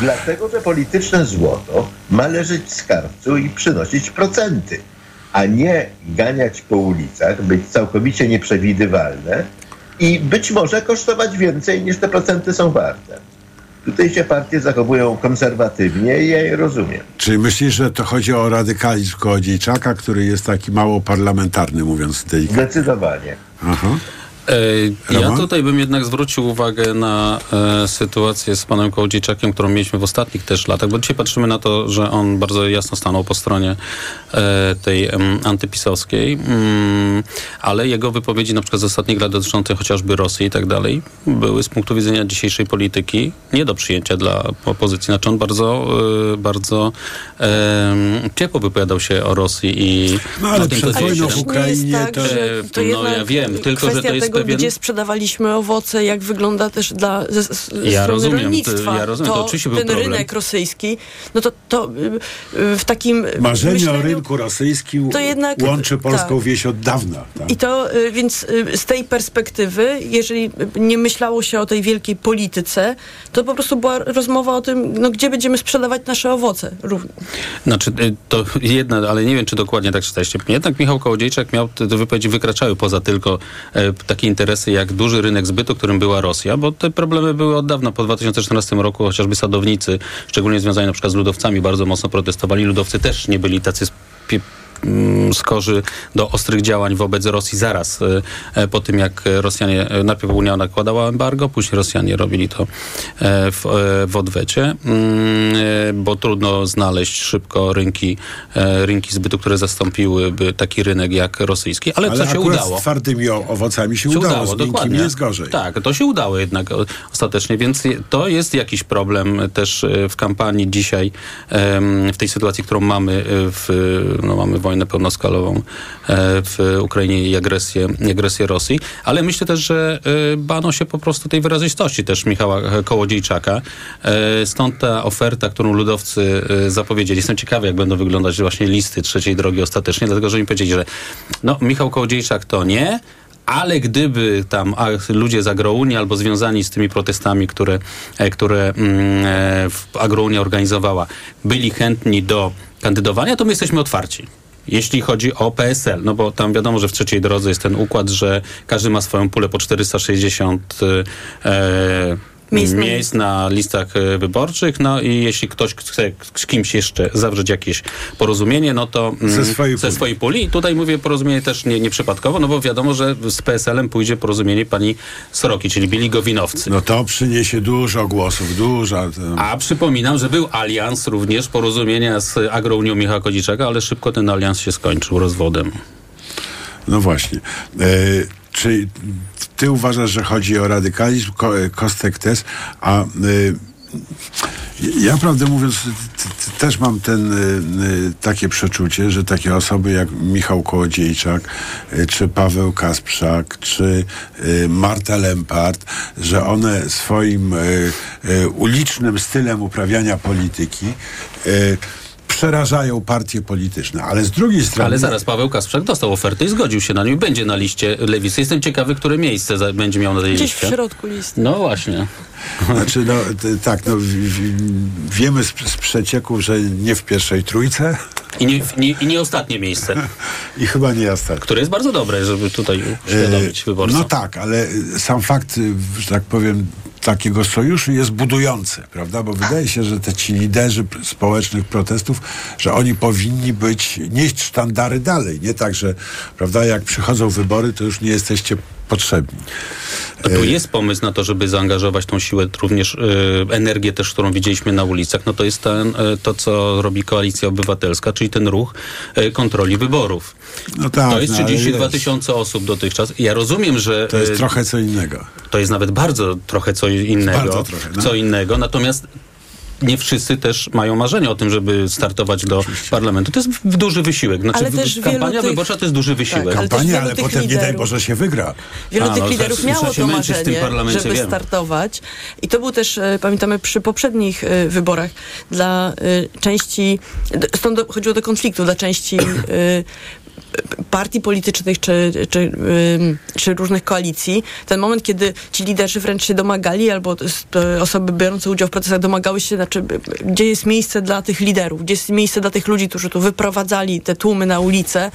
Dlatego, że polityczne złoto ma leżeć w skarbcu i przynosić procenty, a nie ganiać po ulicach, być całkowicie nieprzewidywalne i być może kosztować więcej niż te procenty są warte. Tutaj się partie zachowują konserwatywnie i ja je rozumiem. Czy myślisz, że to chodzi o radykalizm Kołodziejczaka, który jest taki mało parlamentarny, mówiąc delikatnie? Zdecydowanie. Aha. E, ja tutaj bym jednak zwrócił uwagę na e, sytuację z panem Kołodziejczakiem, którą mieliśmy w ostatnich też latach, bo dzisiaj patrzymy na to, że on bardzo jasno stanął po stronie e, tej em, antypisowskiej, mm, ale jego wypowiedzi na przykład z ostatnich lat dotyczące chociażby Rosji i tak dalej były z punktu widzenia dzisiejszej polityki nie do przyjęcia dla opozycji. Znaczy on bardzo, e, bardzo ciepło wypowiadał się o Rosji i No, ale o tym, przed wojną w Ukrainie tak, to- to No, jednak ja wiem, tylko, że to jest tego, pewien- gdzie sprzedawaliśmy owoce, jak wygląda też dla ze, z, Ja strony rozumiem, rolnictwa. to- ja rozumiem, to oczywiście był ten problem. rynek rosyjski, no to, to y, w takim Marzenie myśleniu, o rynku rosyjskim to jednak- łączy polską tak. wieś od dawna. Tak? I to y, więc y, z tej perspektywy, jeżeli nie myślało się o tej wielkiej polityce, to po prostu była rozmowa o tym, no, gdzie będziemy sprzedawać nasze owoce. Znaczy, to jedna, ale nie wiem, czy dokładnie tak czytaliście. Jednak Michał Kołodziejczak miał, te, wypowiedzi wykraczały poza tylko e, takie interesy jak duży rynek zbytu, którym była Rosja, bo te problemy były od dawna. Po 2014 roku chociażby sadownicy, szczególnie związani na przykład z ludowcami, bardzo mocno protestowali. Ludowcy też nie byli tacy skorzy do ostrych działań wobec Rosji zaraz e, e, po tym, jak Rosjanie, e, najpierw Unia nakładała embargo, później Rosjanie robili to e, w, w odwecie, mm, bo trudno znaleźć szybko rynki, rynki zbytu, które zastąpiłyby taki rynek jak rosyjski, ale, Ale co się udało. z twardymi owocami się, udało, z miękkimi dokładnie. jest gorzej. Tak, to się udało jednak ostatecznie, więc to jest jakiś problem też w kampanii dzisiaj, w tej sytuacji, którą mamy, w, no mamy wojnę pełnoskalową e, w Ukrainie i agresję, agresję Rosji, ale myślę też, że e, bano się po prostu tej wyrazistości też Michała Kołodziejczaka. E, Stąd ta oferta, którą ludowcy zapowiedzieli. Jestem ciekawy, jak będą wyglądać właśnie listy trzeciej drogi ostatecznie, dlatego że oni powiedzieli, że no, Michał Kołodziejczak to nie, ale gdyby tam ludzie z Agrounia albo związani z tymi protestami, które, które mm, Agrounia organizowała, byli chętni do kandydowania, to my jesteśmy otwarci. Jeśli chodzi o PSL, no bo tam wiadomo, że w trzeciej drodze jest ten układ, że każdy ma swoją pulę po 460 e, Miejsc miejsc, na listach e, wyborczych, no i jeśli ktoś chce z kimś jeszcze zawrzeć jakieś porozumienie, no to mm, Ze swojej ze puli. swojej puli. I tutaj mówię porozumienie też nie, nieprzypadkowo, no bo wiadomo, że z PSL-em pójdzie porozumienie pani Soroki, czyli byli Gowinowcy. No to przyniesie dużo głosów, dużo. to- A przypominam, że był alians również porozumienia z Agrounią Michała Kodziczaka, ale szybko ten alians się skończył rozwodem. No właśnie. E, czy ty uważasz, że chodzi o radykalizm, ko, e, Kostek też, a e, ja prawdę mówiąc też mam ten, e, e, takie przeczucie, że takie osoby jak Michał Kołodziejczak, czy Paweł Kasprzak, czy Marta Lempart, że one swoim ulicznym stylem uprawiania polityki przerażają partie polityczne, ale z drugiej strony... Ale zaraz Paweł Kasprzak dostał ofertę i zgodził się na nią i będzie na liście lewicy. Jestem ciekawy, które miejsce będzie miał na tej Gdzieś w liście. środku listy. No właśnie. Znaczy, no t- tak, no w, w, wiemy z, z przecieków, że nie w pierwszej trójce I nie, nie, I nie ostatnie miejsce, i chyba nie ostatnie. które jest bardzo dobre, żeby tutaj uświadomić wyborcom. No tak, ale sam fakt, że tak powiem, takiego sojuszu jest budujący, prawda? Bo wydaje się, że te ci liderzy społecznych protestów, że oni powinni być, nieść sztandary dalej. Nie tak, że, prawda, jak przychodzą wybory, to już nie jesteście potrzebni. No tu jest pomysł na to, żeby zaangażować tą siłę, również y, energię też, którą widzieliśmy na ulicach. No to jest ten, y, to, co robi Koalicja Obywatelska, czyli ten ruch y, kontroli wyborów. No tak, to jest no, ale 32 wiesz, tysiące osób dotychczas. Ja rozumiem, że... To jest trochę co innego. To jest nawet bardzo trochę co innego. Bardzo trochę, no. Co innego. Natomiast nie wszyscy też mają marzenie o tym, żeby startować do parlamentu. To jest w- duży wysiłek. Znaczy, Ale też kampania tych- wyborcza to jest duży wysiłek. Tak, ale też Kampania, ale potem nie daj liderów- Boże się wygra. Wielu A, tych no, liderów miało to marzenie, parlamencie, żeby wiem. startować. I to był też, e, pamiętamy, przy poprzednich e, wyborach dla e, części, stąd do, chodziło do konfliktu, dla części (coughs) partii politycznych czy, czy, czy różnych koalicji, ten moment, kiedy ci liderzy wręcz się domagali, albo osoby biorące udział w procesach domagały się, znaczy, gdzie jest miejsce dla tych liderów, gdzie jest miejsce dla tych ludzi, którzy tu wyprowadzali te tłumy na ulicę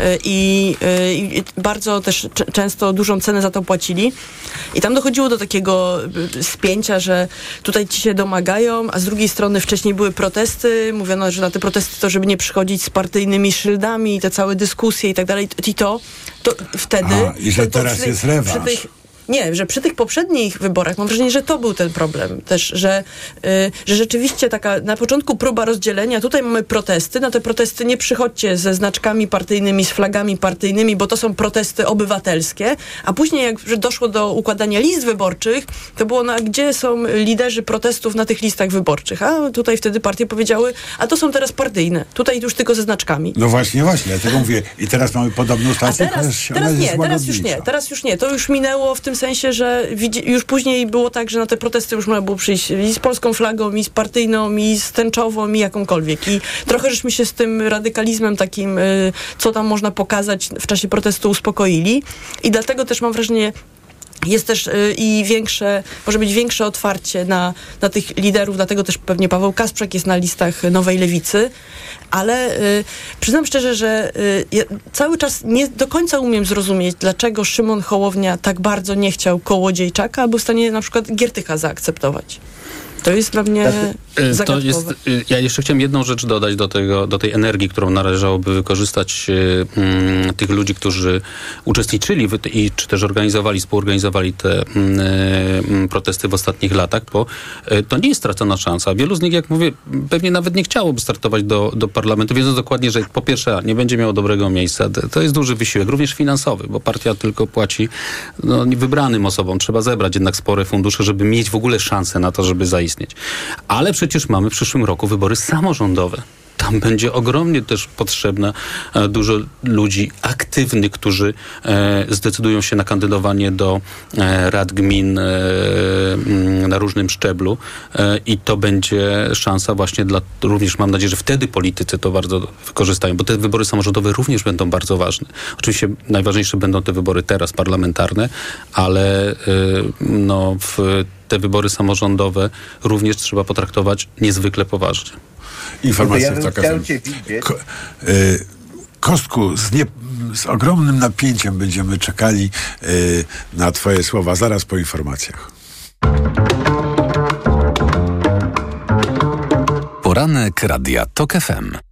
e, i, e, i bardzo też często dużą cenę za to płacili. I tam dochodziło do takiego e, spięcia, że tutaj ci się domagają, a z drugiej strony wcześniej były protesty, mówiono, że na te protesty to, żeby nie przychodzić z partyjnymi szyldami i te całe dyskusje i tak dalej. I to, wtedy... A, i że teraz jest rewanż. przy tych- nie, że przy tych poprzednich wyborach mam wrażenie, że to był ten problem też, że, y, że rzeczywiście taka na początku próba rozdzielenia, tutaj mamy protesty, na te protesty nie przychodźcie ze znaczkami partyjnymi, z flagami partyjnymi, bo to są protesty obywatelskie, a później jak doszło do układania list wyborczych, to było na gdzie są liderzy protestów na tych listach wyborczych, a tutaj wtedy partie powiedziały, a to są teraz partyjne, tutaj już tylko ze znaczkami. No właśnie, właśnie, dlatego mówię. I teraz mamy podobną stację, teraz, teraz jest nie, teraz już nie, teraz już nie. To już minęło w tym sensie, że już później było tak, że na te protesty już można było przyjść i z polską flagą, i z partyjną, i z tęczową, i jakąkolwiek. I trochę żeśmy się z tym radykalizmem takim, y, co tam można pokazać w czasie protestu uspokoili. I dlatego też mam wrażenie, jest też y, i większe, może być większe otwarcie na, na tych liderów, dlatego też pewnie Paweł Kasprzak jest na listach Nowej Lewicy, ale y, przyznam szczerze, że y, ja cały czas nie do końca umiem zrozumieć, dlaczego Szymon Hołownia tak bardzo nie chciał Kołodziejczaka, a był w stanie na przykład Giertycha zaakceptować. To jest dla mnie E, To zagadkowe. jest, e, ja jeszcze chciałem jedną rzecz dodać do, tego, do tej energii, którą należałoby wykorzystać e, mm, tych ludzi, którzy uczestniczyli w, i czy też organizowali, współorganizowali te mm, mm, protesty w ostatnich latach, bo to nie jest stracona szansa. Wielu z nich, jak mówię, pewnie nawet nie chciałoby startować do, do parlamentu, wiedząc dokładnie, że po pierwsze nie będzie miało dobrego miejsca. To jest duży wysiłek, również finansowy, bo partia tylko płaci no, wybranym osobom. Trzeba zebrać jednak spore fundusze, żeby mieć w ogóle szansę na to, żeby zaistnieć. Ale przecież mamy w przyszłym roku wybory samorządowe. Tam będzie ogromnie też potrzebne e, dużo ludzi aktywnych, którzy e, zdecydują się na kandydowanie do e, rad gmin na różnym szczeblu i to będzie szansa właśnie dla, również mam nadzieję, że wtedy politycy to bardzo wykorzystają, bo te wybory samorządowe również będą bardzo ważne. Oczywiście najważniejsze będą te wybory teraz parlamentarne, ale no, w te wybory samorządowe również trzeba potraktować niezwykle poważnie. Informacja Ja bym w TOK chciał FM. cię widzieć. Ko- y, Kostku, z, nie, z ogromnym napięciem będziemy czekali y, na Twoje słowa zaraz po informacjach. Poranek Radia TOK FM.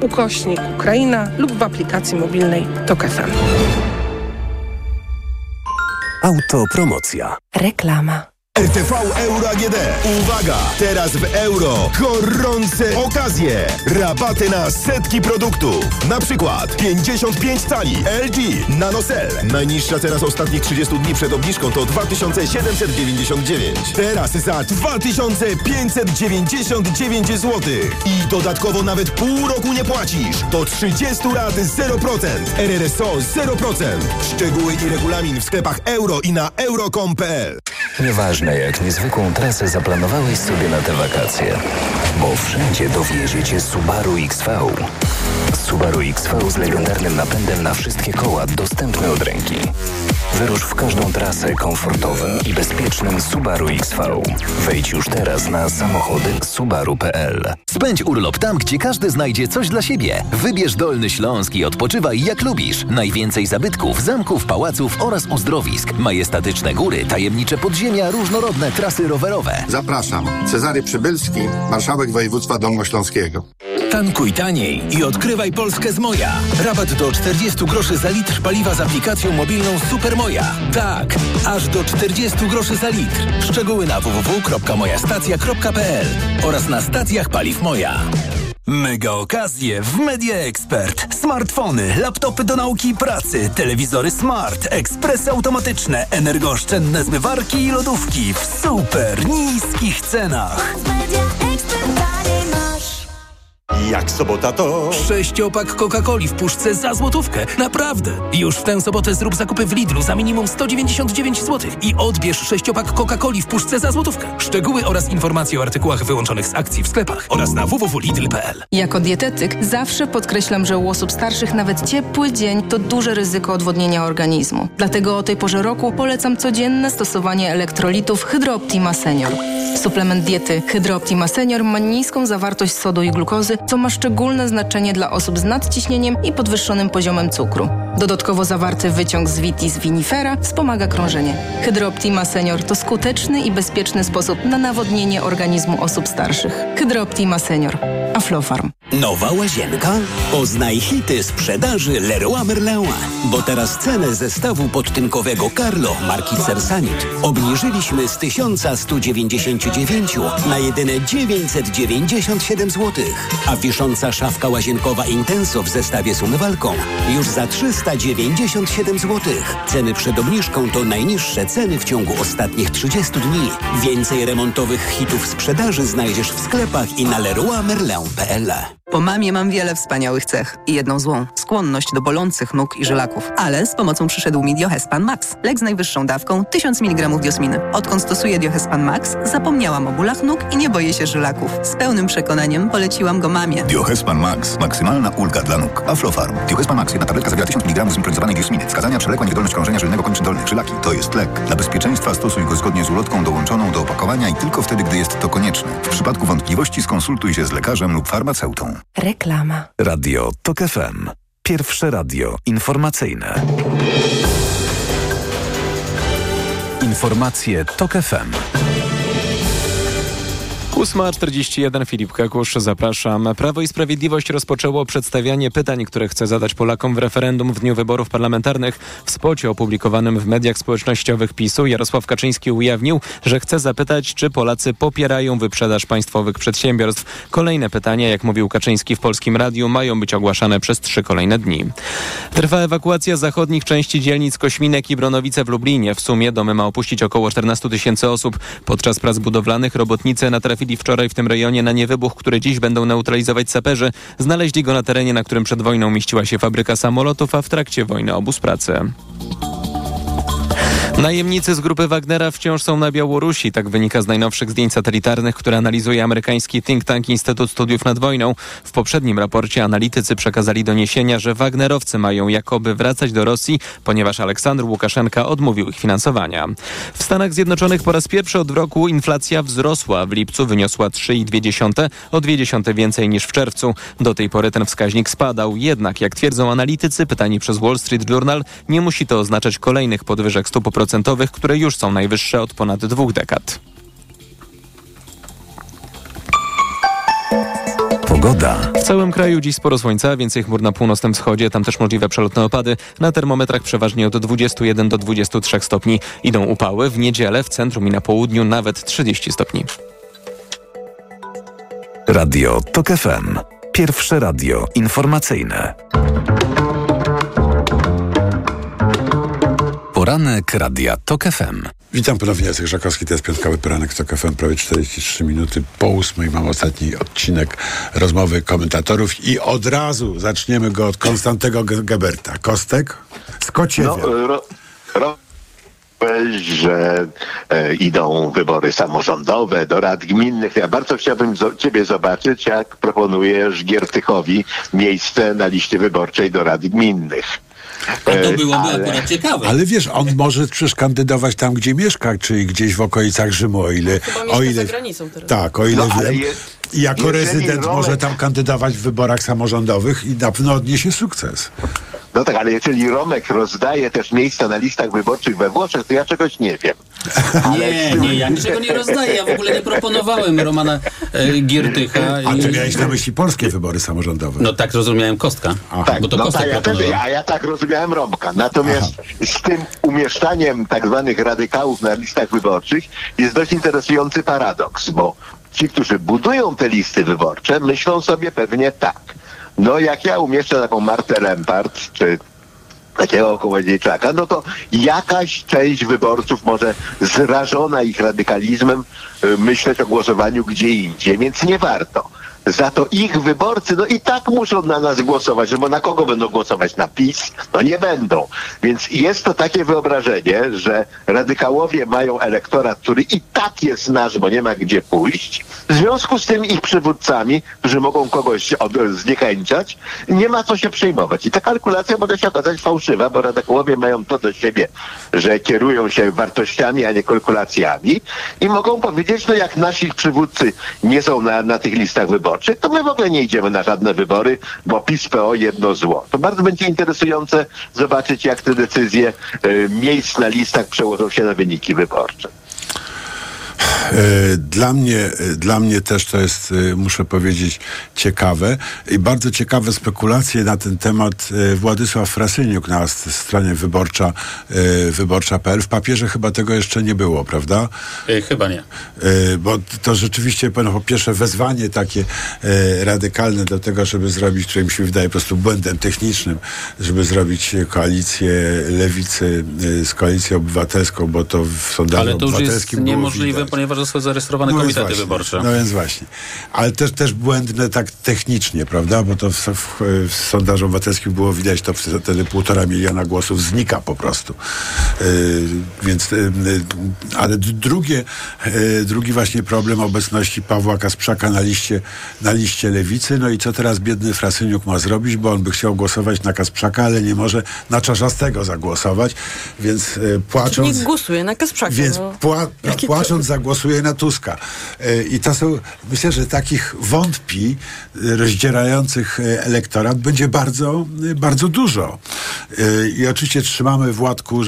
ukośnik Ukraina lub w aplikacji mobilnej Tok FM. Autopromocja. Reklama. RTV Euro AGD. Uwaga! Teraz w euro gorące okazje. Rabaty na setki produktów. Na przykład 55 cali LG NanoCell. Najniższa cena z ostatnich 30 dni przed obniżką to 2799. Teraz za 2599 zł. I dodatkowo nawet pół roku nie płacisz. Do 30 lat 0%. RRSO 0%. Szczegóły i regulamin w sklepach euro i na euro.com.pl. Nieważne jak niezwykłą trasę zaplanowałeś sobie na te wakacje, bo wszędzie dowiezie cię Subaru XV. Subaru XV z legendarnym napędem na wszystkie koła dostępny od ręki. Wyrusz w każdą trasę komfortowym i bezpiecznym Subaru XV. Wejdź już teraz na samochody subaru.pl. Spędź urlop tam, gdzie każdy znajdzie coś dla siebie. Wybierz Dolny Śląsk i odpoczywaj jak lubisz. Najwięcej zabytków, zamków, pałaców oraz uzdrowisk. Majestatyczne góry, tajemnicze podziemia, różnorodne różnorodne trasy rowerowe. Zapraszam. Cezary Przybylski, marszałek województwa dolnośląskiego. Tankuj taniej i odkrywaj Polskę z Moja. Rabat do 40 groszy za litr paliwa z aplikacją mobilną Super Moja. Tak, aż do 40 groszy za litr. Szczegóły na www.mojastacja.pl oraz na stacjach paliw Moja. Mega okazje w Media Expert. Smartfony, laptopy do nauki i pracy, telewizory smart, ekspresy automatyczne, energooszczędne zmywarki i lodówki w super niskich cenach. Jak sobota to... Sześciopak Coca-Coli w puszce za złotówkę. Naprawdę. Już w tę sobotę zrób zakupy w Lidlu za minimum 199 zł i odbierz sześciopak Coca-Coli w puszce za złotówkę. Szczegóły oraz informacje o artykułach wyłączonych z akcji w sklepach oraz na www.lidl.pl. Jako dietetyk zawsze podkreślam, że u osób starszych nawet ciepły dzień to duże ryzyko odwodnienia organizmu. Dlatego o tej porze roku polecam codzienne stosowanie elektrolitów Hydrooptima Senior. Suplement diety Hydrooptima Senior ma niską zawartość sodu i glukozy, co ma szczególne znaczenie dla osób z nadciśnieniem i podwyższonym poziomem cukru. Dodatkowo zawarty wyciąg z vitis vinifera wspomaga krążenie. Hydrooptima Senior to skuteczny i bezpieczny sposób na nawodnienie organizmu osób starszych. Hydrooptima Senior. Aflofarm. Nowa łazienka? Poznaj hity sprzedaży Leroy Merlin. Bo teraz cenę zestawu podtynkowego Carlo marki Cersanit obniżyliśmy z 1199 na jedyne 997 zł. A wisząca szafka łazienkowa Intenso w zestawie z umywalką już za 397 zł. Ceny przed obniżką to najniższe ceny w ciągu ostatnich 30 dni. Więcej remontowych hitów sprzedaży znajdziesz w sklepach i na leroymerlin.pl. Po mamie mam wiele wspaniałych cech i jedną złą – skłonność do bolących nóg i żylaków. Ale z pomocą przyszedł mi Diohespan Max. Lek z najwyższą dawką 1000 mg diosminy. Odkąd stosuję Diohespan Max, zapomniałam o bólach nóg i nie boję się żylaków. Z pełnym przekonaniem poleciłam go mamie. Diohespan Max. Maksymalna ulga dla nóg. Aflofarm. Diohespan Max. Jedna tabletka zawiera 1000 mg zimpronizowanej diosminy. Wskazania przewlekła niewydolność krążenia żylnego kończyn dolnych. Żylaki. To jest lek. Dla bezpieczeństwa stosuj go zgodnie z ulotką dołączoną do opakowania i tylko wtedy, gdy jest to konieczne. W przypadku wątpliwości skonsultuj się z lekarzem lub farmaceutą. Reklama. Radio TOK FM. Pierwsze radio informacyjne. Informacje TOK FM. 8.41 Filip Kakusz, zapraszam. Prawo i Sprawiedliwość rozpoczęło przedstawianie pytań, które chce zadać Polakom w referendum w dniu wyborów parlamentarnych. W spocie opublikowanym w mediach społecznościowych PiSu Jarosław Kaczyński ujawnił, że chce zapytać, czy Polacy popierają wyprzedaż państwowych przedsiębiorstw. Kolejne pytania, jak mówił Kaczyński w Polskim Radiu, mają być ogłaszane przez trzy kolejne dni. Trwa ewakuacja zachodnich części dzielnic Kośminek i Bronowice w Lublinie. W sumie domy ma opuścić około 14 tysięcy osób. Podczas prac budowlanych robotnicy natrafili wczoraj w tym rejonie na niewybuch, który dziś będą neutralizować saperzy. Znaleźli go na terenie, na którym przed wojną mieściła się fabryka samolotów, a w trakcie wojny obóz pracy. Najemnicy z grupy Wagnera wciąż są na Białorusi. Tak wynika z najnowszych zdjęć satelitarnych, które analizuje amerykański think tank Instytut Studiów nad Wojną. W poprzednim raporcie analitycy przekazali doniesienia, że Wagnerowcy mają jakoby wracać do Rosji, ponieważ Aleksander Łukaszenka odmówił ich finansowania. W Stanach Zjednoczonych po raz pierwszy od roku inflacja wzrosła. W lipcu wyniosła 3,2, o 2 więcej niż w czerwcu. Do tej pory ten wskaźnik spadał. Jednak, jak twierdzą analitycy, pytani przez Wall Street Journal, nie musi to oznaczać kolejnych podwyżek stóp procentowych procentowych, które już są najwyższe od ponad dwóch dekad. Pogoda. W całym kraju dziś sporo słońca, więcej chmur na północnym wschodzie, tam też możliwe przelotne opady. Na termometrach przeważnie od 21 do 23 stopni. Idą upały, w niedzielę w centrum i na południu nawet 30 stopni. Radio TOK FM. Pierwsze radio informacyjne. Poranek Radia TOK FM. Witam ponownie, Jacek Żakowski, to jest piątkowy poranek TOK FM, prawie 43 minuty po ósmej. Mam ostatni odcinek rozmowy komentatorów i od razu zaczniemy go od Konstantego Geberta. Kostek? Z Kociewia. No, ro, ro, że e, idą wybory samorządowe do rad gminnych. Ja bardzo chciałbym zo- ciebie zobaczyć, jak proponujesz Giertychowi miejsce na liście wyborczej do rad gminnych. A to E, byłoby ale- akurat ciekawe. Ale wiesz, on może przecież kandydować tam, gdzie mieszka, czyli gdzieś w okolicach Rzymu, o ile... Chyba o ile za granicą teraz. Tak, o ile No, wiem. je- I jako rezydent rolę- może tam kandydować w wyborach samorządowych i na pewno odniesie sukces. No tak, ale jeżeli Romek rozdaje też miejsca na listach wyborczych we Włoszech, to ja czegoś nie wiem. (laughs) Nie, nie, ja niczego nie rozdaję. Ja w ogóle nie proponowałem Romana e, Giertycha. A i- miałeś na myśli polskie wybory samorządowe? No tak rozumiałem Kostka. Tak, Bo to no Kostek tak, ja, też, ja tak rozumiałem Romka. Natomiast z tym umieszczaniem tak zwanych radykałów na listach wyborczych jest dość interesujący paradoks, bo ci, którzy budują te listy wyborcze, myślą sobie pewnie tak. No jak ja umieszczę taką Martę Lempart, czy takiego kołodziejczaka, no to jakaś część wyborców może zrażona ich radykalizmem y, myśleć o głosowaniu gdzie indziej, więc nie warto. Za to ich wyborcy, no i tak muszą na nas głosować, no bo na kogo będą głosować? Na PiS? No nie będą. Więc jest to takie wyobrażenie, że radykałowie mają elektorat, który i tak jest nasz, bo nie ma gdzie pójść. W związku z tym ich przywódcami, którzy mogą kogoś od, zniechęciać, nie ma co się przejmować. I ta kalkulacja może się okazać fałszywa, bo radykałowie mają to do siebie, że kierują się wartościami, a nie kalkulacjami i mogą powiedzieć, no jak nasi przywódcy nie są na, na tych listach wyborczych, to my w ogóle nie idziemy na żadne wybory, bo PiS-PO jedno zło. To bardzo będzie interesujące zobaczyć, jak te decyzje y, miejsc na listach przełożą się na wyniki wyborcze. E, Dla mnie, e, dla mnie też to jest, e, muszę powiedzieć, ciekawe i bardzo ciekawe spekulacje na ten temat Władysław Frasyniuk na stronie wyborcza, wyborcza.pl. W papierze chyba tego jeszcze nie było, prawda? Chyba nie. Bo to rzeczywiście, no, po pierwsze, wezwanie takie radykalne do tego, żeby zrobić, które mi się wydaje po prostu błędem technicznym, żeby zrobić koalicję lewicy z koalicją obywatelską, bo to w sondażu Ale to już jest obywatelskim było niemożliwe. Ponieważ zostały zarejestrowane No komitety właśnie, wyborcze. No więc właśnie. Ale też, też błędne tak technicznie, prawda? Bo to w, w, w sondażu obywatelskim było widać, to wtedy półtora miliona głosów znika po prostu. Yy, więc, yy, ale drugie, yy, drugi właśnie problem obecności Pawła Kasprzaka na liście, na liście lewicy. No i co teraz biedny Frasyniuk ma zrobić, bo on by chciał głosować na Kasprzaka, ale nie może na Czarzastego zagłosować, więc yy, płacząc... Niech głosuje na Kasprzaka. Więc no. pła, płacząc zagłosuje na Tuska. E, I to są, myślę, że takich wątpi e, rozdzierających e, elektorat będzie bardzo, bardzo dużo. I oczywiście trzymamy Władku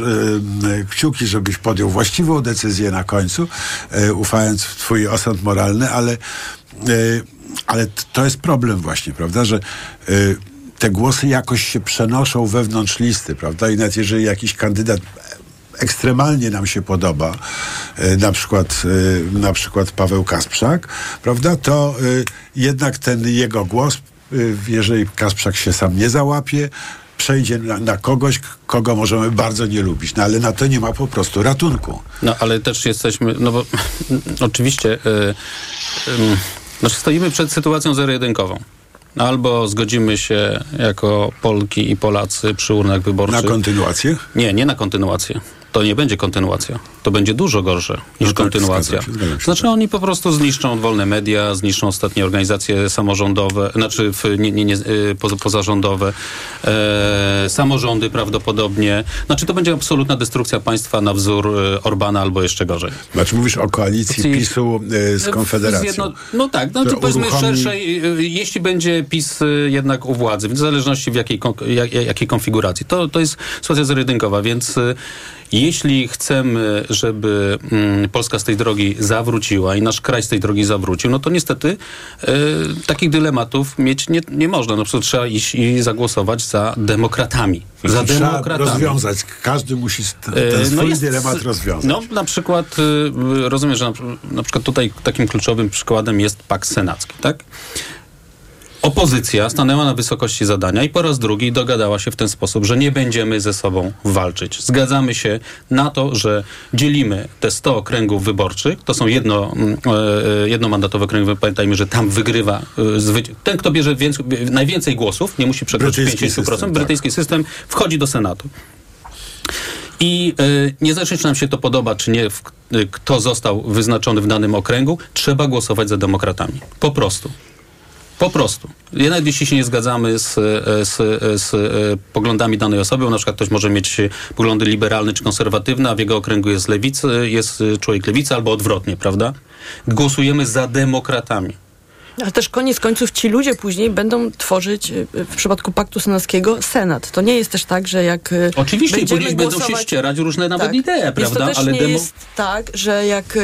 kciuki, żebyś podjął właściwą decyzję na końcu, ufając w twój osąd moralny, ale, ale to jest problem właśnie, prawda, że te głosy jakoś się przenoszą wewnątrz listy, prawda? I nawet jeżeli jakiś kandydat ekstremalnie nam się podoba, e, na przykład, e, na przykład Paweł Kasprzak, prawda, to e, jednak ten jego głos, jeżeli Kasprzak się sam nie załapie, przejdzie na, na kogoś, kogo możemy bardzo nie lubić. No ale na to nie ma po prostu ratunku. No ale też jesteśmy, no bo (laughs) oczywiście, y, ym, znaczy stoimy przed sytuacją zero-jedynkową. Albo zgodzimy się jako Polki i Polacy przy urnach wyborczych. Na kontynuację? Nie, nie na kontynuację. To nie będzie kontynuacja. To będzie dużo gorsze niż tak, kontynuacja. się, znaczy oni po prostu zniszczą wolne media, zniszczą ostatnie organizacje samorządowe, znaczy w, nie, nie, nie, y, poza- pozarządowe, e, samorządy prawdopodobnie. Znaczy to będzie absolutna destrukcja państwa na wzór e, Orbana albo jeszcze gorzej. Znaczy mówisz o koalicji Czyli- PiSu e, z Konfederacją. Zjedno- no tak, no to powiedzmy uruchomi- szerszej, y, jeśli będzie PiS y, jednak u władzy, w zależności w jakiej, jakiej konfiguracji, to, to jest sytuacja zero-jedynkowa, więc y, jeśli chcemy, żeby mm, Polska z tej drogi zawróciła i nasz kraj z tej drogi zawrócił, no to niestety y, takich dylematów mieć nie, nie można. No, po prostu trzeba iść i zagłosować za demokratami. Za Trzeba demokratami. rozwiązać. Każdy musi st- E, ten swój jest- dylemat rozwiązać. No, na przykład, y, rozumiem, że na, na przykład tutaj takim kluczowym przykładem jest Pakt Senacki, tak? Opozycja stanęła na wysokości zadania i po raz drugi dogadała się w ten sposób, że nie będziemy ze sobą walczyć. Zgadzamy się na to, że dzielimy te 100 okręgów wyborczych. To są jedno, mm, e, jednomandatowe okręgi. Pamiętajmy, że tam wygrywa e, ten, kto bierze więcej, najwięcej głosów, nie musi przekroczyć Brytyjski 50%. system, tak. Brytyjski system wchodzi do Senatu. I y, niezależnie, czy nam się to podoba, czy nie, w, y, kto został wyznaczony w danym okręgu, trzeba głosować za demokratami. Po prostu. Po prostu. Nawet jeśli się nie zgadzamy z, e, z, e, z e, poglądami danej osoby, bo na przykład ktoś może mieć e, poglądy liberalne czy konserwatywne, a w jego okręgu jest lewicy, jest e, człowiek lewicy albo odwrotnie, prawda? Głosujemy za demokratami. Ale też koniec końców ci ludzie później będą tworzyć y, w przypadku Paktu Senackiego Senat. To nie jest też tak, że jak y, Oczywiście, później będą się ścierać różne nawet tak. idee, Więc prawda? to też Ale nie demo... jest tak, że jak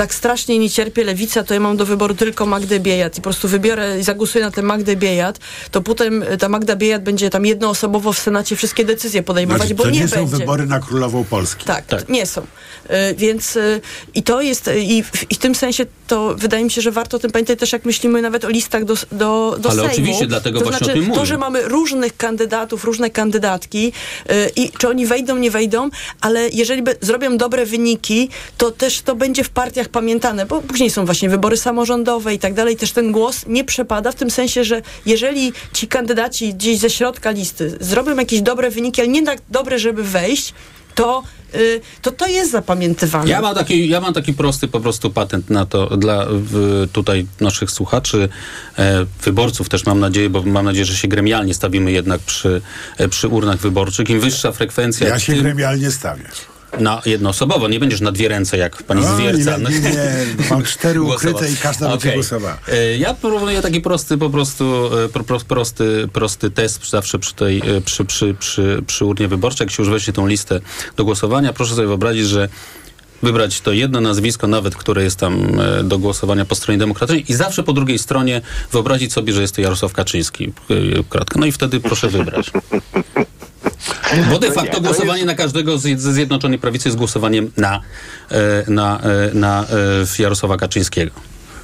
tak strasznie nie cierpię lewica, to ja mam do wyboru tylko Magdę Biejat i po prostu wybiorę i zagłosuję na tę Magdę Biejat, to potem y, ta Magda Biejat będzie tam jednoosobowo w Senacie wszystkie decyzje podejmować, Znaczy, bo to nie, nie, są będzie. wybory na królową Polski. Tak, nie są. Y, Więc y, i to jest, i w, i w tym sensie to wydaje mi się, że warto o tym pamiętać też, jak myślimy nawet o listach do, do, do Ale Sejmu. oczywiście, dlatego to właśnie o znaczy, tym To, że mamy różnych kandydatów, różne kandydatki y, i czy oni wejdą, nie wejdą, ale jeżeli by, zrobią dobre wyniki, to też to będzie w partiach pamiętane, bo później są właśnie wybory samorządowe i tak dalej. Też ten głos nie przepada w tym sensie, że jeżeli ci kandydaci gdzieś ze środka listy zrobią jakieś dobre wyniki, ale nie tak dobre, żeby wejść, to y, to, to jest zapamiętywane. Ja mam, taki, ja mam taki prosty po prostu patent na to dla w, tutaj naszych słuchaczy, e, wyborców też mam nadzieję, bo mam nadzieję, że się gremialnie stawimy jednak przy, e, przy urnach wyborczych. Im wyższa frekwencja, Ja się tym gremialnie stawię. Na jednoosobowo, nie będziesz na dwie ręce jak pani No, Zwierca. ile- nie, nie, mam cztery ukryte i każda będzie Okej. głosowała. E, Ja proponuję taki prosty, po prostu e, pro, pro, prosty, prosty test zawsze przy tej, e, przy, przy, przy, przy urnie wyborczej. Jak się już weźmie tą listę do głosowania, proszę sobie wyobrazić, że wybrać to jedno nazwisko, nawet które jest tam do głosowania po stronie demokratycznej i zawsze po drugiej stronie wyobrazić sobie, że jest to Jarosław Kaczyński. Kratka. No i wtedy proszę wybrać. (laughs) Bo de No facto nie, głosowanie na każdego z, ze Zjednoczonej Prawicy jest głosowaniem na, e, na, e, na e, Jarosława Kaczyńskiego.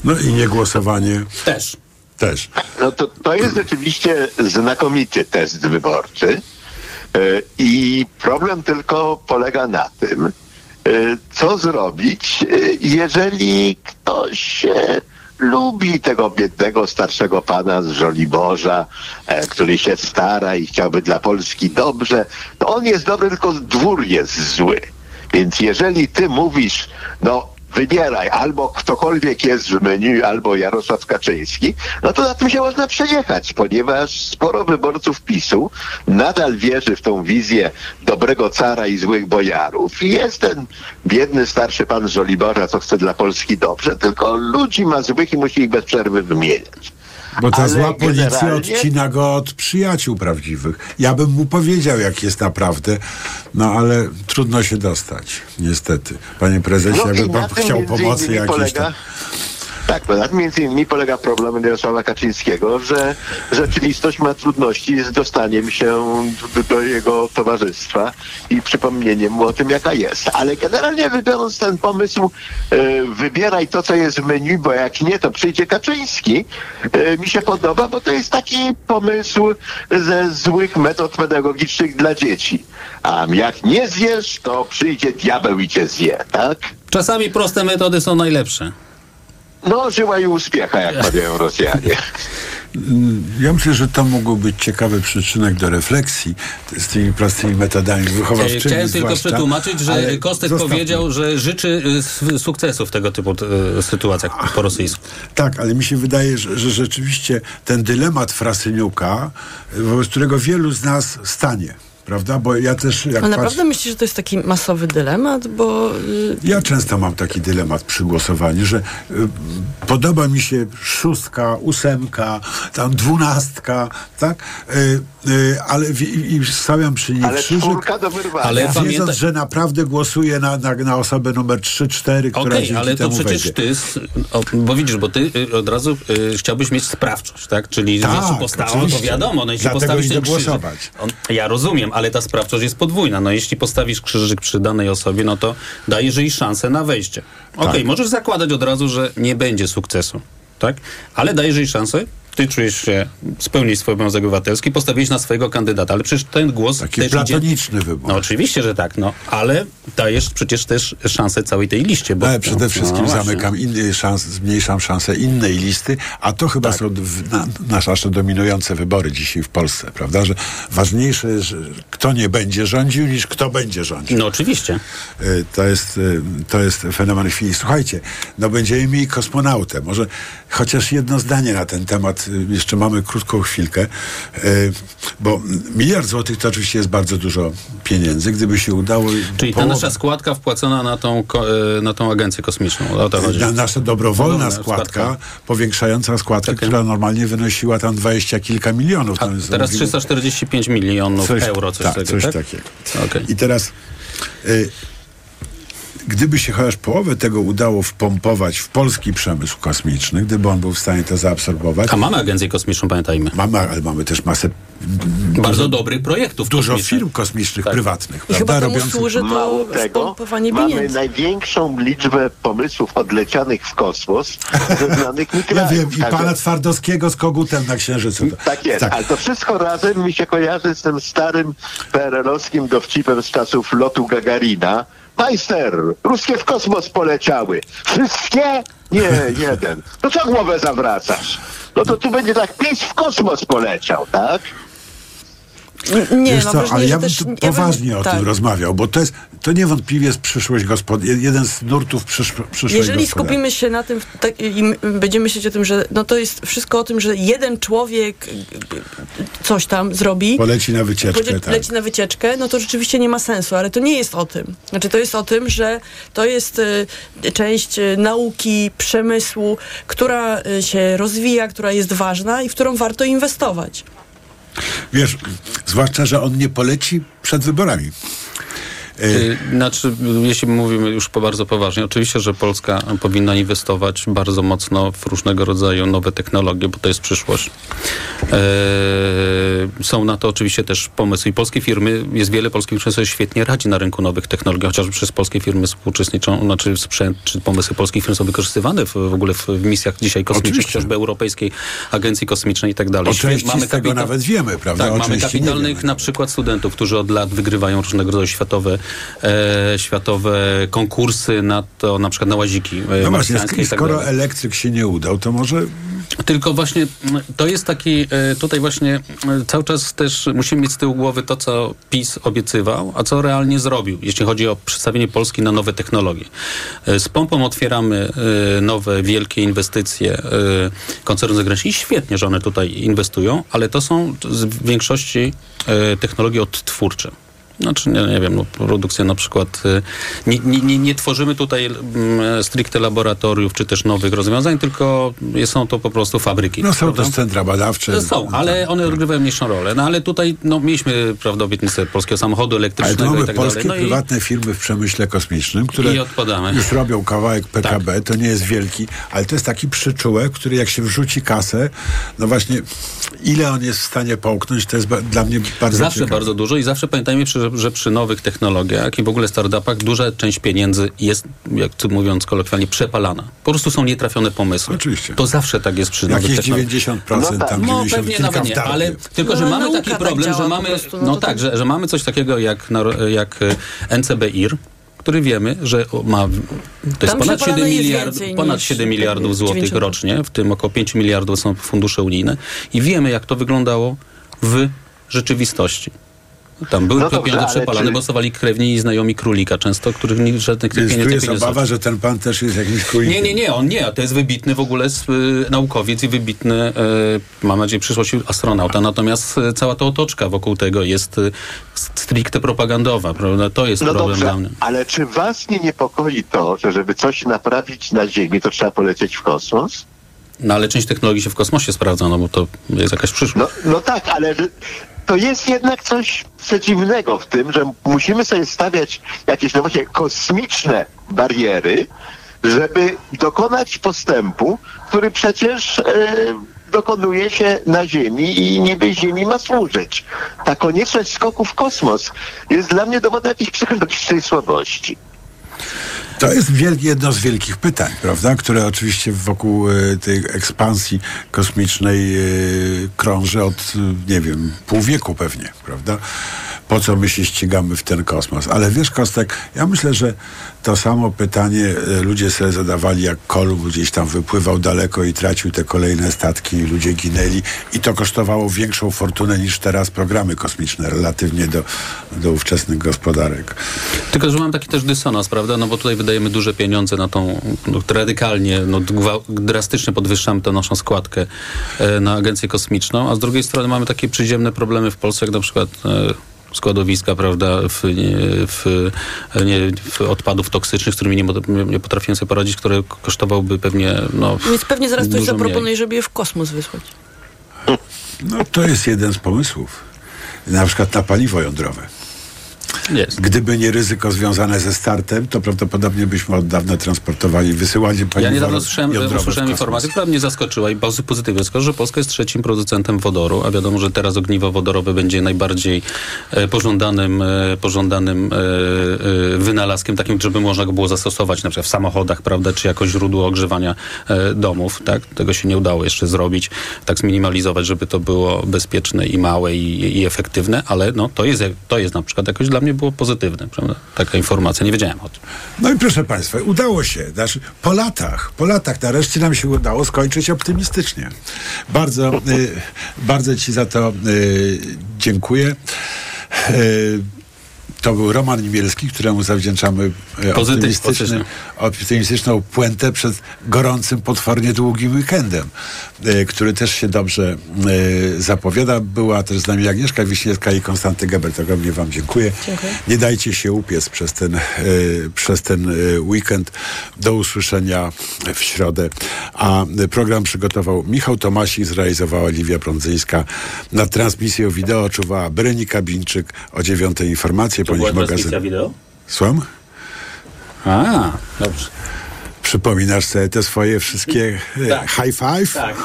No i nie głosowanie. Też. Też. No to, to jest rzeczywiście znakomity test wyborczy. I problem tylko polega na tym, co zrobić, jeżeli ktoś lubi tego biednego starszego pana z Żoliborza, e, który się stara i chciałby dla Polski dobrze, to on jest dobry, tylko dwór jest zły. Więc jeżeli ty mówisz, no wybieraj, albo ktokolwiek jest w menu, albo Jarosław Kaczyński, no to na tym się można przejechać, ponieważ sporo wyborców PiSu nadal wierzy w tą wizję dobrego cara i złych bojarów. I jest ten biedny starszy pan z Żolibora, co chce dla Polski dobrze, tylko ludzi ma złych i musi ich bez przerwy wymieniać. Bo ta Ale zła policja generalnie- odcina go od przyjaciół prawdziwych. Ja bym mu powiedział, jak jest naprawdę, no ale trudno się dostać, niestety. Panie prezesie, No jakby pan chciał pomocy jakiejś polega, tam. Tak, na tym między innymi polega problem Jarosława Kaczyńskiego, że rzeczywistość ma trudności z dostaniem się do, jego towarzystwa i przypomnieniem mu o tym, jaka jest. Ale generalnie wybiorąc ten pomysł, e, wybieraj to, co jest w menu, bo jak nie, to przyjdzie Kaczyński, e, mi się podoba, bo to jest taki pomysł ze złych metod pedagogicznych dla dzieci. A jak nie zjesz, to przyjdzie diabeł i cię zje, tak? Czasami proste metody są najlepsze. No, żyła i uspiecha, jak mawiają Rosjanie. (laughs) Ja myślę, że to mógł być ciekawy przyczynek do refleksji z tymi prostymi metodami wychowawczymi. Chciałem tylko zwłaszcza, przetłumaczyć, że ale Kostek zostawmy. powiedział, że życzy y, s- sukcesu w tego typu y, sytuacjach po rosyjsku. Tak, ale mi się wydaje, że, że rzeczywiście ten dylemat Frasyniuka, wobec którego wielu z nas stanie, prawda? Bo ja też, jak Ale naprawdę patrzę, myślisz, że to jest taki masowy dylemat, bo y, ja często mam taki dylemat przy głosowaniu, że y, podoba mi się szóstka, ósemka, tam dwunastka, tak? Y, y, ale w, i, i stawiam przy niej Ale krzyżyk, do wyrwania. Ale wiedząc, pamiętaj- że naprawdę głosuję na, na, na osobę numer 3-4, która Okej, dzięki ale to przecież wejdzie. ty, o, bo widzisz, bo ty y, od razu y, chciałbyś mieć sprawczość, tak? Czyli Tak, jeśli postało, to wiadomo, no jeśli Dlatego postawisz ten krzyżyk, głosować. on, ja rozumiem, ale ta sprawczość jest podwójna. No jeśli postawisz krzyżyk przy danej osobie, no to dajesz jej szansę na wejście. Okej, Tak. możesz zakładać od razu, że nie będzie sukcesu, tak? Ale dajesz jej szansę, ty czujesz się, spełnić swój obowiązek obywatelski, postawiłeś na swojego kandydata, ale przecież ten głos Taki też idzie... platoniczny wybór. No oczywiście, że tak, no, ale dajesz przecież też szansę całej tej liście. Bo, Ale przede wszystkim no, zamykam inny szans, zmniejszam szansę innej listy, a to chyba Tak. są na, nasze dominujące wybory dzisiaj w Polsce, prawda? Że ważniejsze jest, że kto nie będzie rządził, niż kto będzie rządził. No oczywiście. Y, To jest, y, to jest fenomen chwili. Słuchajcie, no będziemy mieli kosmonautę. Może chociaż jedno zdanie na ten temat jeszcze mamy krótką chwilkę, y, bo miliard złotych to oczywiście jest bardzo dużo pieniędzy. Gdyby się udało... Czyli ta nasza składka wpłacona na tą, e, na tą agencję kosmiczną. O to chodzi. Na, nasza dobrowolna składka, składka. powiększająca składkę, która normalnie wynosiła tam dwadzieścia kilka milionów. Jest- Teraz mówimy- 345 milionów Coś- euro, coś tak, takiego, coś tak? takiego. Okej. I teraz, y, gdyby się chociaż połowę tego udało wpompować w polski przemysł kosmiczny, gdyby on był w stanie to zaabsorbować. A mamy agencję kosmiczną, pamiętajmy. Mamy, ale mamy też masę Bardzo dobrych projektów dużo kosmicznych. firm kosmicznych Tak. prywatnych. I chyba prawda, temu robiących- służy Mało to tego, mamy pieniędzy. największą liczbę pomysłów odlecianych w kosmos ze znanych mi (laughs) Ja wiem, i pana Twardowskiego z kogutem na Księżycu. Tak jest, ale to wszystko razem mi się kojarzy z tym starym PRL-owskim dowcipem z czasów lotu Gagarina. Majster, ruskie w kosmos poleciały. Wszystkie? Nie, (laughs) jeden. No co głowę zawracasz? No to tu będzie tak, PiS w kosmos poleciał, tak? Nie, Wiesz mam co, ale ja bym też- tu ja bym- poważnie o tak. tym rozmawiał, bo to jest, to niewątpliwie jest przyszłość gospod... jeden z nurtów przysz... przyszłej Jeżeli skupimy się na tym tak, i my- będziemy myśleć o tym, że no to jest wszystko o tym, że jeden człowiek y, coś tam zrobi, Poleci na wycieczkę, Podzie- tak. leci na wycieczkę, no to rzeczywiście nie ma sensu, ale to nie jest o tym. Znaczy to jest o tym, że to jest y, część y, nauki, przemysłu, która y, się rozwija, która jest ważna i w którą warto inwestować. Wiesz, zwłaszcza, że on nie poleci przed wyborami. Y, Znaczy, jeśli mówimy już po bardzo poważnie, oczywiście, że Polska powinna inwestować bardzo mocno w różnego rodzaju nowe technologie, bo to jest przyszłość. E, są na to oczywiście też pomysły i polskie firmy, jest wiele polskich firm, które sobie świetnie radzi na rynku nowych technologii, chociażby przez polskie firmy współuczestniczą, znaczy sprzęt czy pomysły polskich firm są wykorzystywane w, w ogóle w, w misjach dzisiaj kosmicznych, Oczywiście. chociażby Europejskiej Agencji Kosmicznej i tak dalej. Z tego nawet wiemy, prawda? Tak, mamy kapitalnych na przykład studentów, którzy od lat wygrywają różnego rodzaju światowe, e, światowe konkursy na to, na przykład na łaziki e, No właśnie, i tak skoro elektryk się nie udał, to może Tylko właśnie mm, to jest taki, e, tutaj właśnie e, cały czas też musimy mieć z tyłu głowy to, co PiS obiecywał, a co realnie zrobił, jeśli chodzi o przedstawienie Polski na nowe technologie. E, Z pompą otwieramy e, nowe, wielkie inwestycje koncernów zagranicznych i świetnie, że one tutaj inwestują, ale to są w większości technologie odtwórcze. Znaczy, nie, nie wiem, no, produkcja na przykład. y, Nie, nie, nie, tworzymy tutaj mm, stricte laboratoriów czy też nowych rozwiązań, tylko są to po prostu fabryki. no, są prawda? też centra badawcze. Są, ale one odgrywają mniejszą rolę. No ale tutaj no, mieliśmy prawda, obietnicę polskiego samochodu Ale elektrycznego mamy i tak polskie dalej. No i, prywatne firmy w przemyśle kosmicznym, które I już robią kawałek PKB, to nie jest wielki, ale to jest taki przyczółek, który jak się wrzuci kasę, no właśnie ile on jest w stanie połknąć, to jest dla mnie bardzo Zawsze ciekawe. bardzo dużo i zawsze pamiętajmy, przy, że przy nowych technologiach i w ogóle startupach duża część pieniędzy jest, jak tu mówiąc kolokwialnie, przepalana. Po prostu są nietrafione pomysły. Oczywiście. To zawsze tak jest przy Jakieś nowych technologiach. 90%, tam no 90 pewnie nawet w nie, ale tylko, że No, mamy nauka taki tak problem, działa że mamy, prostu, no, no tak, tak. że, że mamy coś takiego jak, jak e, NCBIR, który wiemy, że ma, to jest ponad 7 przepalane jest miliardów, więcej ponad niż 7 miliardów złotych 90. rocznie, w tym około 5 miliardów są fundusze unijne i wiemy, jak to wyglądało w rzeczywistości. Tam były No ale przepalane, czy- bo stawali krewni i znajomi królika często, których nikt żadnych Więc tu pieniędzy jest nie obawa, że ten pan też jest jakimś królikiem. Nie, nie, nie, on nie, to jest wybitny w ogóle y, naukowiec i wybitny, e, mam nadzieję, w przyszłości astronauta. Natomiast e, cała ta otoczka wokół tego jest stricte propagandowa, prawda? To jest No problem dobrze, dla mnie. ale czy was nie niepokoi to, że żeby coś naprawić na Ziemi, to trzeba polecieć w kosmos? No ale część technologii się w kosmosie sprawdza, no bo to jest jakaś przyszłość. No, no tak, ale to jest jednak coś przeciwnego w tym, że musimy sobie stawiać jakieś no właśnie kosmiczne bariery, żeby dokonać postępu, który przecież e, dokonuje się na Ziemi i niby Ziemi ma służyć. Ta konieczność skoku w kosmos jest dla mnie dowodem jakiejś psychologicznej słabości. To jest wielki, jedno z wielkich pytań, prawda? Które oczywiście wokół e, tej ekspansji kosmicznej e, krąży od, e, nie wiem, pół wieku pewnie, prawda? Po co my się ścigamy w ten kosmos. Ale wiesz, Kostek, ja myślę, że to samo pytanie e, ludzie sobie zadawali, jak Kolumb gdzieś tam wypływał daleko i tracił te kolejne statki i ludzie ginęli i to kosztowało większą fortunę niż teraz programy kosmiczne relatywnie do, do ówczesnych gospodarek. Tylko, że mam taki też dysonans, prawda? No bo tutaj wydajemy duże pieniądze na tą, no, radykalnie, no, drastycznie podwyższamy tę naszą składkę e, na agencję kosmiczną, a z drugiej strony mamy takie przyziemne problemy w Polsce, jak na przykład e, składowiska, prawda, w, w, nie, w odpadów toksycznych, z którymi nie, nie potrafimy sobie poradzić, które kosztowałby pewnie, no... Więc pewnie zaraz ktoś zaproponuje, żeby je w kosmos wysłać. No to jest jeden z pomysłów. Na przykład na paliwo jądrowe. Jest. Gdyby nie ryzyko związane ze startem, to prawdopodobnie byśmy od dawna transportowali, wysyłali paliwo Ja niedawno słyszałem, usłyszałem informację, która mnie zaskoczyła i bardzo pozytywnie zaskoczyła, że Polska jest trzecim producentem wodoru, a wiadomo, że teraz ogniwo wodorowe będzie najbardziej e, pożądanym, e, pożądanym e, wynalazkiem, takim, żeby można go było zastosować na przykład w samochodach, prawda, czy jako źródło ogrzewania domów, tak? Tego się nie udało jeszcze zrobić, tak zminimalizować, żeby to było bezpieczne i małe i, i efektywne, ale no, to jest, to jest na przykład jakoś dla mnie było pozytywne, prawda? Taka informacja, nie wiedziałem o tym. No i proszę Państwa, udało się. Znaczy, po latach, po latach nareszcie nam się udało skończyć optymistycznie. Bardzo, y, bardzo Ci za to y, dziękuję. Y, to był Roman Nimielski, któremu zawdzięczamy Pozytyw- optymistyczny. Optymistyczną puentę przed gorącym, potwornie długim weekendem, e, który też się dobrze e, zapowiada. Była też z nami Agnieszka Wiśniewska i Konstanty Gebert. Ogromnie Wam dziękuję. Dziękuję. Nie dajcie się upiec przez ten, e, przez ten weekend. Do usłyszenia w środę. A program przygotował Michał Tomasik, zrealizowała Liwia Prądzyńska. Nad transmisją wideo czuwała Berenika Bińczyk. O dziewiątej informacje, po nich magazyn. wideo? Słucham? A, dobrze. Przypominasz sobie te swoje wszystkie e, Tak. high five? Tak.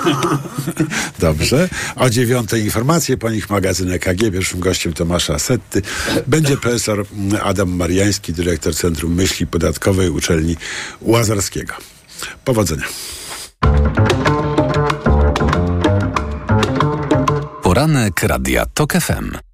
(laughs) Dobrze. O dziewiątej informacje, po nich magazyn EKG. Pierwszym gościem Tomasza Setty. Będzie profesor mm, Adam Mariański, dyrektor Centrum Myśli Podatkowej Uczelni Łazarskiego. Powodzenia. Poranek Radia TOK FM.